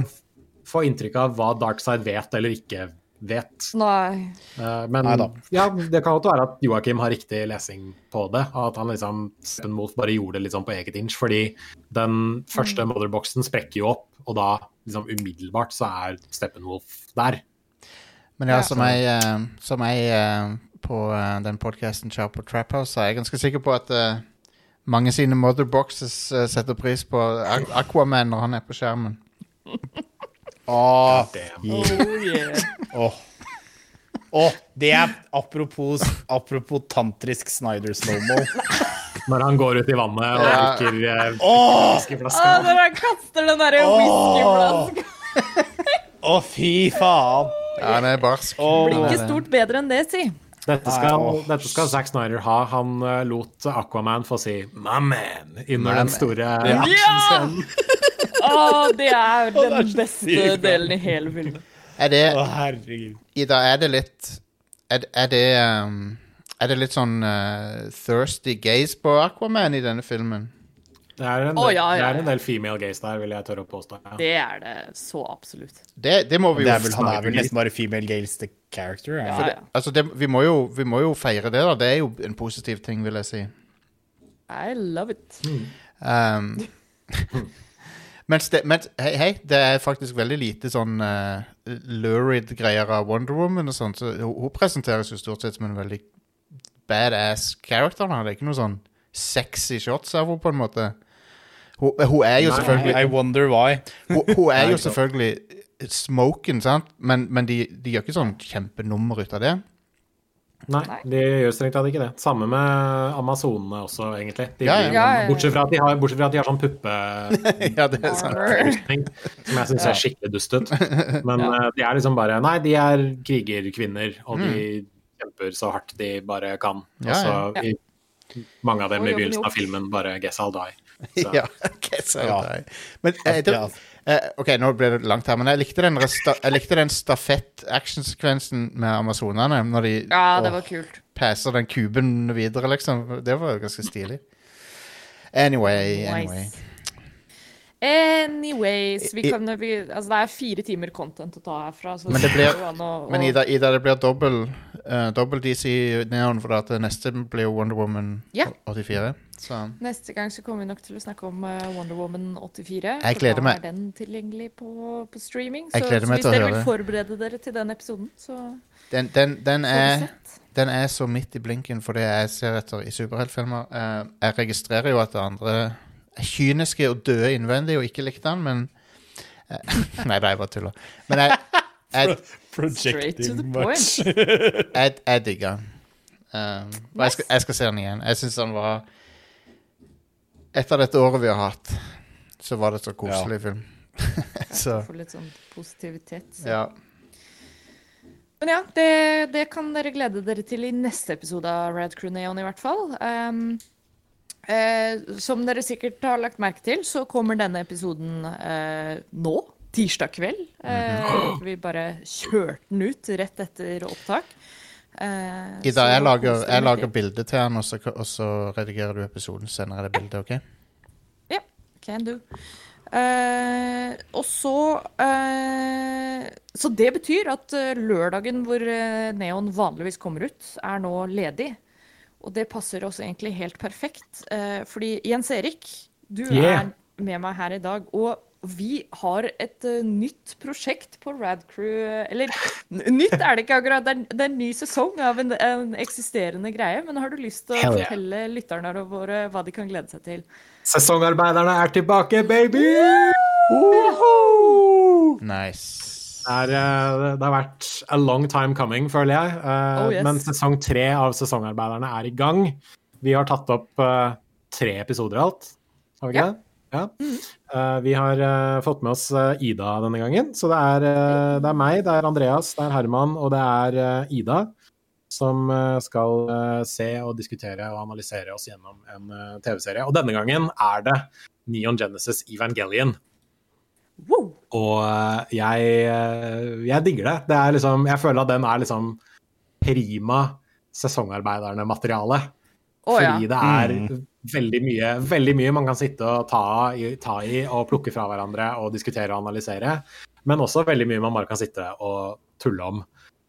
få inntrykk av hva Darkside vet eller ikke vet. Nei. Eh, Men ja, det kan godt være at Joakim har riktig lesing på det. At han liksom Steppenwolf bare gjorde det litt sånn på eget inch. Fordi den første Motherboxen sprekker jo opp, og da liksom umiddelbart så er Steppenwolf der. Men ja, som jeg, eh, som jeg eh, på den podkasten Sharp på Trap House. Så jeg er ganske sikker på at mange sine motherboxes setter pris på Aquaman når han er på skjermen. Åh. Oh, yeah. åh. oh, det er apropos, apropos tantrisk Snyder slowmo. Når han går ut i vannet og Ja. drikker eh, Ah, Oh, når han kaster den derre whiskyflaska. Å, fy faen. Ja, han er barsk. Blir ikke stort bedre enn det, si. Dette Nei, skal, åh. dette skal Zack Snyder ha. Han eh, lot Aquaman få si 'my man' under man. den store Ja. Å, det er det er den beste delen i hele filmen. Er det Å, herregud. Ida, er det litt Er, er det um, Er det litt sånn uh, thirsty gaze på Aquaman i denne filmen? Det er en oh, ja, ja, det er en del female gaze der, vil jeg tørre å påstå. Ja. Det er det så absolutt. Det, det må vi Det jo er vel, han er vel nesten bare female gaze, the character. er ja. Altså, det, vi, må jo, vi må jo feire det, da. Det er jo en positiv ting, vil jeg si. I love it. Um, mens det, mens, hei, hei, det er faktisk veldig lite sånn uh, lurid greier av Wonder Woman og sånt. Så hun, hun presenteres jo stort sett som en veldig badass character. Da. Det er ikke noe sånn sexy shots av henne, på en måte. Hun, hun er jo Nei. selvfølgelig I wonder why. Hun, hun er jo selvfølgelig smoken, sant? Men, men de, de gjør ikke sånn kjempenummer ut av det. Nei, Nei. de gjør strengt tatt ikke det. Samme med amazonene også, egentlig. De Ja, ja. Bortsett, fra at de har, bortsett fra at de har sånn puppe... ja, det er sant. som jeg syns er skikkelig dust ut. Men eh, de er liksom bare Nei, de er krigerkvinner, og de kjemper så hardt de bare kan. Mm. Ja, Og så i mange av dem i begynnelsen av filmen bare Guess I'll die. Så. Ja, guess I'll die. Men eh, det, Ja. Eh, OK, nå ble det langt her, men jeg likte den, resta, jeg likte den stafett-actionsekvensen med amazonene. Når de Ja, det åh, var kult. passer den kuben videre, liksom. Det var jo ganske stilig. Anyway, anyway. Nice. Anyways, vi I- kan, vi, altså det er fire timer content å ta herfra. Så Men det blir- jo an å- Men å- Ida, Ida det blir dobbel, eh, dobbel DC Neon, for at det neste blir jo Wonder Woman Ja. 84. Så Neste gang så kommer vi nok til å snakke om uh, Wonder Woman 84. Jeg for gleder da meg. er den tilgjengelig på, på streaming. Jeg Så, så hvis dere vil forberede dere til den episoden, så den, den, den, er, den er så midt i blinken for det jeg ser etter i superheltfilmer. Uh, jeg registrerer jo at andre er kyniske og døde innvendig og ikke likte den, men Nei, det er bare tuller. Men jeg, jeg, Projecting much. jeg, jeg digger den. Um, nice. jeg skal, jeg skal se den igjen. Jeg syns den var Etter dette året vi har hatt, så var det så koselig film. så For litt sånn positivitet. Så. ja. Men ja, det, det kan dere glede dere til i neste episode av Rad Crew Neon, i hvert fall. Um, eh, som dere sikkert har lagt merke til, så kommer denne episoden eh, nå. Tirsdag kveld. Eh, Vi bare kjørte den ut rett etter opptak. Eh, Ida, jeg lager, jeg lager bilde til han, og så, og så redigerer du episoden. Sender jeg det bildet, OK? Can do. Eh, og så eh, Så det betyr at eh, lørdagen hvor eh, Neon vanligvis kommer ut, er nå ledig. Og det passer oss egentlig helt perfekt. eh, fordi Jens Erik, du Yeah. er med meg her i dag. Og vi har et uh, nytt prosjekt på Radcrew Eller nytt er det ikke akkurat, det er, det er en ny sesong av en, en eksisterende greie. Men har du lyst til å yeah. fortelle lytterne våre hva de kan glede seg til? Sesongarbeiderne er tilbake, baby! Nice. Det, er, eh, det har vært a long time coming, føler jeg. Uh, Oh, yes. Men sesong tre av Sesongarbeiderne er i gang. Vi har tatt opp eh, tre episoder i alt. Har vi ikke Ja. det? Ja. Eh, vi har eh, fått med oss eh, Ida denne gangen. Så det er, eh, det er meg, det er Andreas, det er Herman og det er eh, Ida som eh, skal eh, se og diskutere og analysere oss gjennom en eh, TV-serie. Og denne gangen er det Neon Genesis Evangelion. Wow! Og eh, jeg, eh, jeg digger det. det er liksom, jeg føler at den er liksom prima sesongarbeiderne-materiale. Ja. Fordi det er veldig mye, veldig mye man kan sitte og ta i, ta i og plukke fra hverandre og diskutere og analysere. Men også veldig mye man bare kan sitte og tulle om.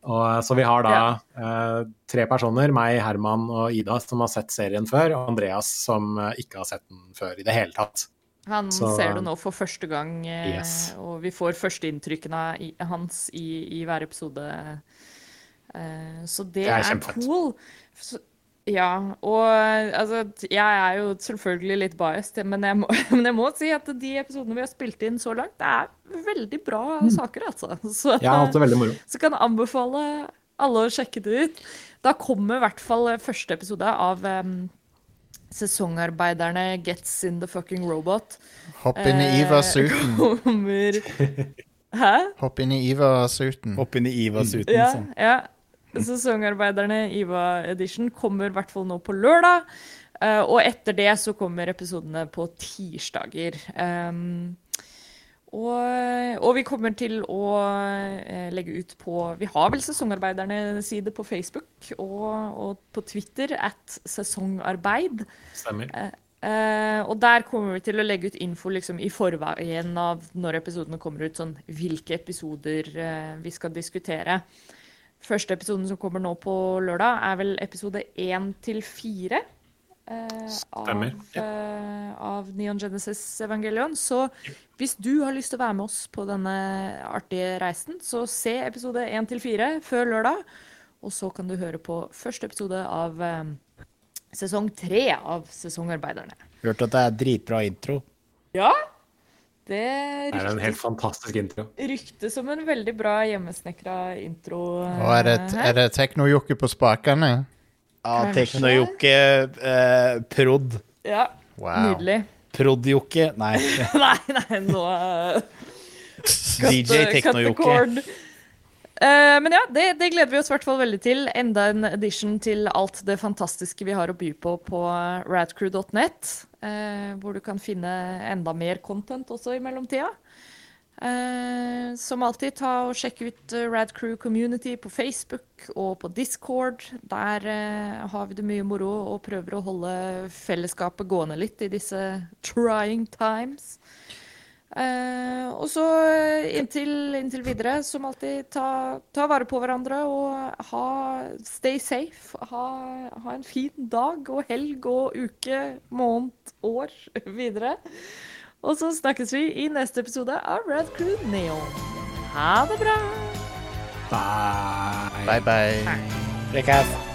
Og, eh, så vi har da eh, tre personer, meg, Herman og Ida, som har sett serien før, og Andreas som eh, ikke har sett den før i det hele tatt. Han Så- ser det nå for første gang, eh, Yes. og vi får førsteinntrykkene hans i, i hver episode Eh, så det, Det er er, cool. Så, ja, og altså Jeg er jo selvfølgelig litt biased, men jeg, må, men jeg må si at de episodene vi har spilt inn så langt, det er veldig bra saker, altså. Så, Jeg har hatt det veldig moro. så kan jeg anbefale alle å sjekke det ut. Da kommer i hvert fall første episode av um, Sesongarbeiderne Gets in the fucking robot. Hopp inn i Eh, Iva-suiten. Kommer Hæ? Hopp inn i Iva-suiten. Hopp inn i Iva-suiten. Ja, sånn. ja. Sesongarbeiderne Iva Edition kommer i hvert fall nå på lørdag. eh, og etter det så kommer episodene på tirsdager. Um, og, og vi kommer til å eh, legge ut på Vi har vel Sesongarbeiderne-side på Facebook og, og på Twitter at sesongarbeid. Stemmer. Eh, og der kommer vi til å legge ut info liksom, i forveien av når episodene kommer ut, sånn hvilke episoder eh, vi skal diskutere. Første episoden som kommer nå på lørdag, er vel episode én til fire. eh, av, Stemmer, eh, av Neon Genesis Evangelion. Så hvis du har lyst til å være med oss på denne artige reisen, så se episode én til fire før lørdag. Og så kan du høre på første episode av eh, sesong tre av Sesongarbeiderne. Hørte at det er dritbra intro. Ja, det ryktes, er en helt fantastisk intro. ryktes som en veldig bra hjemmesnekra intro. Og er det, eh, her. er det teknojokke på spakene? Ja. Teknojokke, eh, prod. Ja, Wow. nydelig. Prod-jokke. Nei, nei, nei, nå eh, DJ Teknojokke. Eh, men ja, det, det gleder vi oss i hvert fall veldig til. Enda en edition til alt det fantastiske vi har å by på på radcrew.net. eh, hvor du kan finne enda mer content også i mellomtida. Eh, som alltid, ta og sjekk ut eh, Radcrew Community på Facebook og på Discord. Der eh, har vi det mye moro og prøver å holde fellesskapet gående litt i disse trying times. Eh, og så eh, inntil, inntil videre, som alltid, ta, ta vare på hverandre og ha stay safe. Ha, ha en fin dag og helg og uke, måned, år videre. Og så snakkes vi i neste episode av Red Crew Neon. Ha det bra! Bye. Bye, bye. Frekkas.